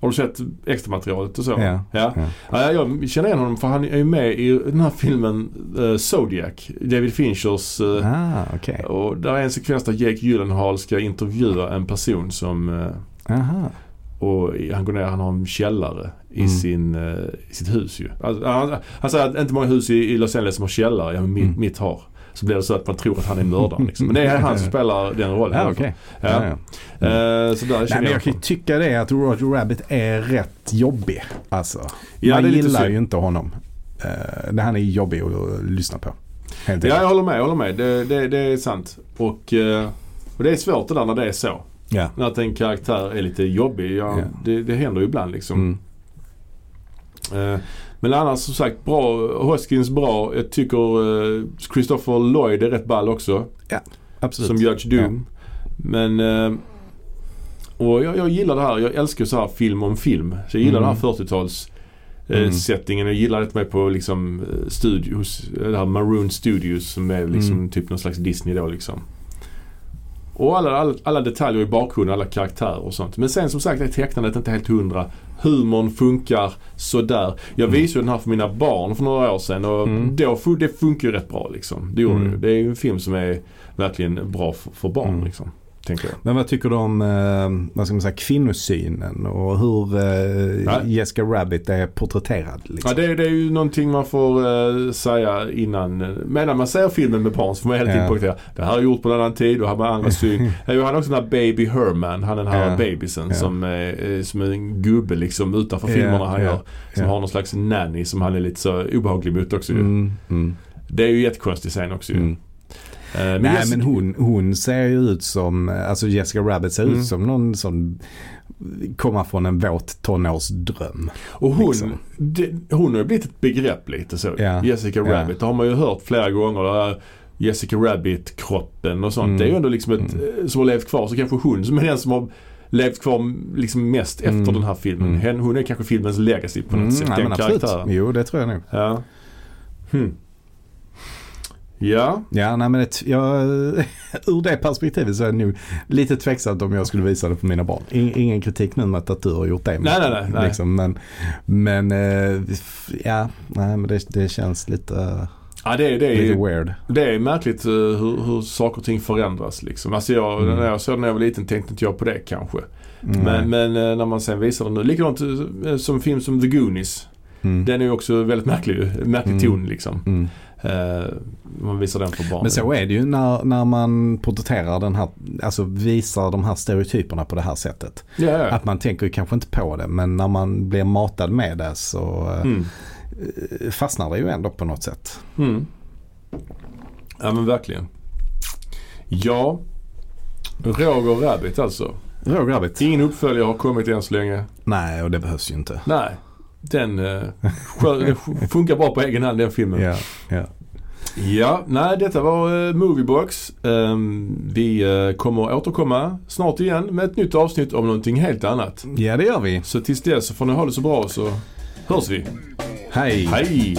Har du sett extra materialet och så? Ja, ja. ja. Ja, jag känner igen honom för han är ju med i den här filmen eh, Zodiac. David Finchers. eh, Ah, okej. Och där är en sekvens där Jake Gyllenhaal ska intervjua en person som eh, Aha. och han går ner, han har en källare i, Mm. sin, i sitt hus ju. Alltså, han, han säger att inte många hus i, i Los Angeles som har källare, ja men mitt, Mm. mitt har. Så blir det så att man tror att han är mördaren liksom. Men det är han som spelar den rollen. Ja, okej. Ja. Ja, ja. Eh, så där Nej, men jag kan ju tycka det att Roger Rabbit är rätt jobbig. Alltså, Ja, man gillar ju inte honom. Uh, det han är jobbig att lyssna på. Helt Ja, jag håller med. Jag håller med. Det, det, det är sant. Och, eh, och det är svårt det där när det är så. Ja. Att en karaktär är lite jobbig. Ja, Ja. Det, det händer ju ibland liksom. Mm. Eh, Men annars som sagt bra. Hoskins bra. Jag tycker eh, Christopher Lloyd är rätt ball också. Absolut. Som Judge Doom. Men eh, och jag, jag gillar det här. Jag älskar så här film om film. Så jag gillar Mm. den här 40-tals eh, Mm. settingen. Jag gillar det med på liksom studios. Det här Maroon Studios som är liksom Mm. typ någon slags Disney då liksom. Och alla, alla, alla detaljer i bakgrunden, alla karaktärer och sånt. Men sen som sagt är tecknandet inte helt hundra. Humorn funkar sådär. Jag Mm. visade den här för mina barn för några år sedan och Mm. då, det funkar ju rätt bra liksom. Det gjorde Mm. det. Det är ju en film som är verkligen bra för, för barn Mm. liksom. Tänker jag. Men vad tycker du om eh, vad ska man säga, kvinnosynen och hur eh. Jessica Rabbit är porträtterad? Liksom? Ja, det, det är ju någonting man får eh, säga innan. eh, Medan man ser filmen med barn så får man hela tiden Ja. poängtera. Det här är gjort på en annan tid och här med andra syn. Jag har också den här Baby Herman. Han den här Ja. babysen Ja. som, är, eh, som är en gubbe liksom utanför filmerna han gör. Som har någon slags nanny som han är lite så obehaglig mot också ju. Mm, mm, Det är ju jättekonstig scen också ju. mm. Eh, men Nej Jessica- men hon, hon ser ju ut som, alltså Jessica Rabbit ser Mm. ut som någon som kommer från en våt tonårsdröm. Och hon, liksom. det, hon har ju blivit ett begrepp lite så. Ja. Jessica Ja. Rabbit. Det har man ju hört flera gånger. Det här Jessica Rabbit-kroppen och sånt. Mm. Det är ju ändå liksom ett, eh, som har levt kvar. Så kanske hon som är den som har levt kvar liksom mest efter Mm. den här filmen. Mm. Hon är kanske filmens legacy på något Mm, sätt. nej, den karaktären. Jo det tror jag nog. Ja. Hmm. Ja. Ja, nej men det, jag, ur det perspektivet så är det nog lite tveksamt om jag skulle visa det för mina barn. In, ingen kritik nu med att du har gjort det. Nej, nej, nej, nej. Liksom, men men eh, ja, nej men det, det känns lite, Ja, det, är- det, är, weird. det är märkligt eh, hur, hur saker och ting förändras liksom. Alltså jag, Mm. när jag såg den när jag var liten tänkte inte jag på det kanske. Nej. Men, men eh, när man sen visar den nu. Likadant som film som The Goonies. mm. Den är ju också väldigt märklig, märklig Mm. ton liksom. Eh, man visar den för barn. Men så är det ju när, när man porträtterar den här, alltså visar de här stereotyperna på det här sättet. Ja, ja. Att man tänker kanske inte på det men när man blir matad med det så eh, Mm. fastnar det ju ändå på något sätt. Mm. Ja men verkligen. Ja. Roger Rabbit alltså. Roger Rabbit. Ingen uppföljare har kommit än så länge. Nej och det behövs ju inte. Nej. Den eh, den funkar bra på egen hand den filmen. Ja, ja. Ja, nej detta var uh, Moviebox. Ehm, vi eh, kommer återkomma snart igen med ett nytt avsnitt om någonting helt annat. ja det gör vi. Så tills dess så får ni ha det så bra så hörs vi. Hej. Hej!